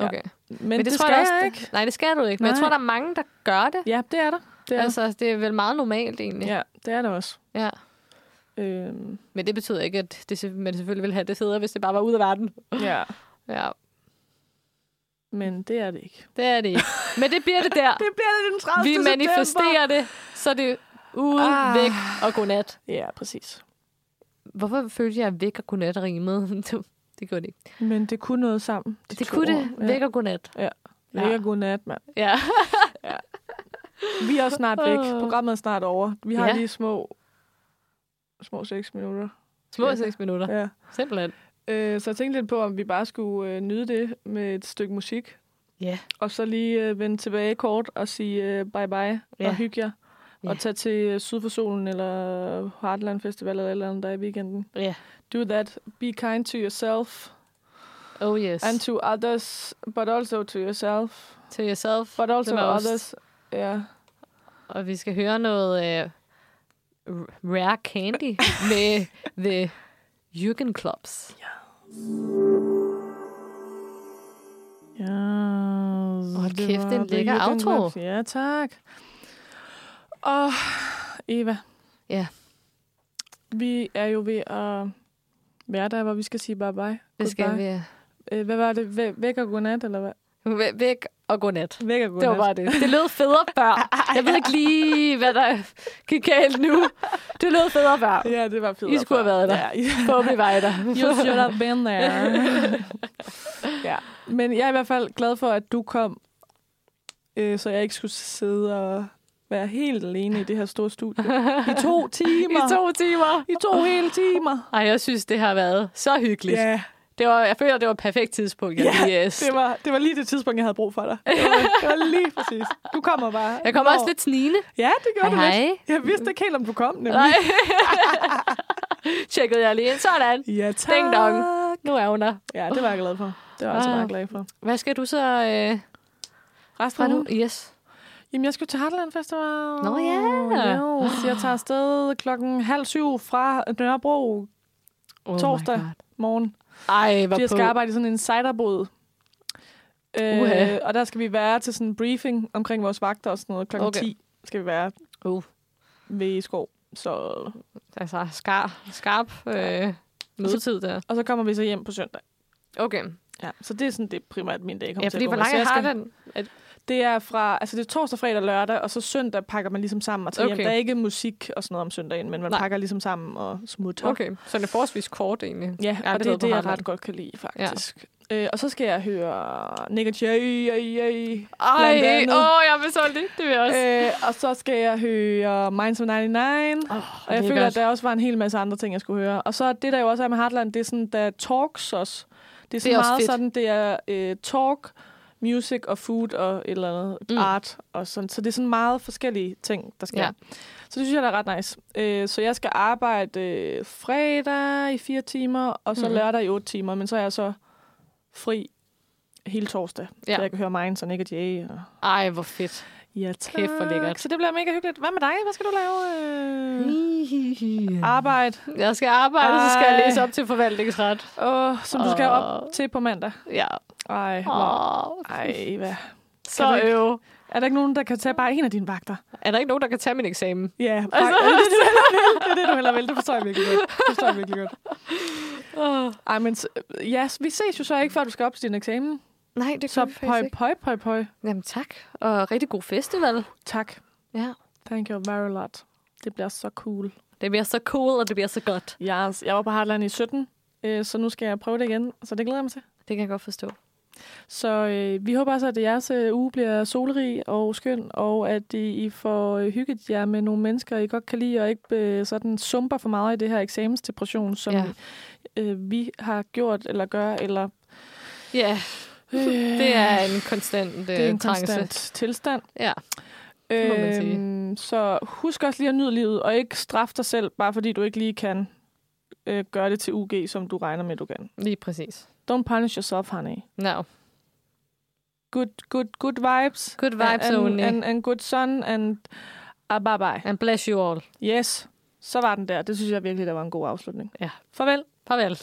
Ja. okay. Men, Men det, det tror skal også, jeg ikke. Nej, det skal du ikke. Men jeg tror, der er mange, der gør det. Ja, det er der. Det er altså, det er vel meget normalt egentlig. Ja, det er det også. Ja. Øhm, Men det betyder ikke, at det, man selvfølgelig ville have det federe, hvis det bare var ud af verden. ja, Ja, men det er det ikke. det er det ikke. Men det bliver det der. Det bliver det den 30. Vi manifesterer det, så det er ude, Ah. væk og godnat. Ja, præcis. Hvorfor følte jeg, at væk og godnat rimede? Det- det gjorde det ikke. Men det kunne noget sammen. de Det kunne det. ord. Ja. Væk og godnat. Ja. Væk og godnat, mand. Ja. Vi er også snart væk. Programmet er snart over. Vi har Ja. ja. lige små, små seks minutter. Små Ja. seks minutter. Ja. Simpelthen. Øh, så jeg tænkte lidt på, om vi bare skulle øh, nyde det med et stykke musik. Ja. Og så lige øh, vende tilbage kort og sige øh, bye bye Ja. og hygge jer. Ja. Og tage til øh, Syd for Solen eller Heartland Festival eller eller andet der i weekenden. Ja. Do that. Be kind to yourself. Oh yes. And to others, but also to yourself. To yourself. But also others. Ja. Og vi skal høre noget uh, Rare Candy med The Jürgen Clubs. Ja, Hold det kæft, det er en lækker outro. Ja, tak. Og Eva. Ja. Vi er jo ved at være der, hvor vi skal sige bye bye. Det skal vi. Øh, Hvad var det? Væ- Væk og godnat, eller hvad? Væ- Væk og godnat. Væk og godnat. Det var bare det. Det lød federe før. Jeg ved ikke lige, hvad der gik galt nu. Det lød federe før. Ja, det var federe I skulle have været der. Ja, Forhåbentlig var I der. You should have been there. ja. Men jeg er i hvert fald glad for, at du kom, øh, så jeg ikke skulle sidde og være helt alene i det her store studie. I to timer. I to timer. I to hele timer. Ej, jeg synes, det har været så hyggeligt. Ja. Det var, jeg føler, det var et perfekt tidspunkt. Jeg, Ja, lige, øh, det var, det var lige det tidspunkt, jeg havde brug for dig. Det var, det var lige præcis. Du kommer bare. Jeg kommer også lidt snigende. Ja, det gjorde Hej, du hej. lidt. Jeg vidste ikke helt, om du kom, nemlig. Nej. Tjekkede jeg lige ind. Sådan. Ja, tak. Ding dong. Nu er hun der. Ja, det var jeg glad for. Det var jeg altså Ah. meget glad for. Hvad skal du så øh, Resten af nu? Yes. Jamen, jeg skal til Heartland Festival. Nå ja. Jo, så jeg tager afsted klokken halv syv fra Nørrebro Oh torsdag morgen. Ej, hvor jeg skal på. arbejde i sådan en ciderbåd. Uha. Øh, og der skal vi være til sådan en briefing omkring vores vagter og sådan noget. Klokken Okay. okay. 10 skal vi være uh. ved skov. Så... Altså, skar, skarp øh, mødetid der. Og så kommer vi så hjem på søndag. Okay. Ja, så det er sådan, det primært min dag kommer Ja, til at gå hvor langt har skal- den? Det er fra, altså det er torsdag, fredag, lørdag, og så søndag pakker man ligesom sammen og tager okay. Hjem. Der er ikke musik og sådan noget om søndagen, men man Nej. Pakker ligesom sammen og smutter. okay, så det er forholdsvis kort egentlig. Ja, og det er det, jeg ret godt kan lide, faktisk. Ja. Øh, og så skal jeg høre Nick Jay, Ej, åh, jeg vil så det. Det vil jeg også. Øh, og så skal jeg høre Minds of 99. Oh, og jeg er føler, at der også var en hel masse andre ting, jeg skulle høre. Og så det, der jo også er med Heartland, det er sådan, der er talks også. Det er, sådan Det er meget fedt. sådan, det er øh, talk, music og food og et eller andet Mm. art. Og sådan. Så det er sådan meget forskellige ting, der sker. Ja. Så det synes jeg, der er ret nice. Øh, så jeg skal arbejde øh, fredag i fire timer, og så mm. lørdag i otte timer. Men så er jeg så fri hele torsdag. Ja. Så jeg kan høre Minds og Nick og Jay. Og... Ej, hvor fedt. Ja, tak. Kæft, hvor lækkert. Så det bliver mega hyggeligt. Hvad med dig? Hvad skal du lave? Øh... Arbejde. Jeg skal arbejde, og så skal jeg Ej. læse op til forvaltningsret. Åh, som du skal op til på mandag. Ja. Ej, hvor... Ej, hvad? Så øv. Er der ikke nogen, der kan tage bare en af dine vagter? Er der ikke nogen, der kan tage min eksamen? Ja, Altså- altså... det, er det, du er heller vil. Det forstår jeg virkelig godt. Det forstår jeg virkelig godt. Ej, men ja, vi ses jo så ikke, før du skal op til din eksamen. Nej, det Så pøj, pøj, pøj, pøj. Jamen tak. Og rigtig god festival. Tak. Ja. Thank you very lot. Det bliver så cool. Det bliver så cool, og det bliver så godt. Yes, jeg var på Heartland i 17, øh, så nu skal jeg prøve det igen. Så det glæder jeg mig til. Det kan jeg godt forstå. Så øh, vi håber også, at jeres øh, uge bliver solrig og skøn, og at I, I får øh, hygget jer med nogle mennesker, I godt kan lide, og ikke øh, sådan sumper for meget i det her eksamensdepression, som Ja. øh, vi har gjort eller gør, eller Ja, øh, det er en konstant øh, det er en trance. konstant tilstand. Ja. Øhm, så husk også lige at nyde livet, og ikke straf dig selv, bare fordi du ikke lige kan øh, gøre det til UG, som du regner med, du kan. Lige præcis. Don't punish yourself, honey. No. Good, good, good vibes. Good vibes and, only. And, and good sun, and uh, bye bye. And bless you all. Yes, så var den der. Det synes jeg virkelig, der var en god afslutning. Ja. Farvel. Farvel.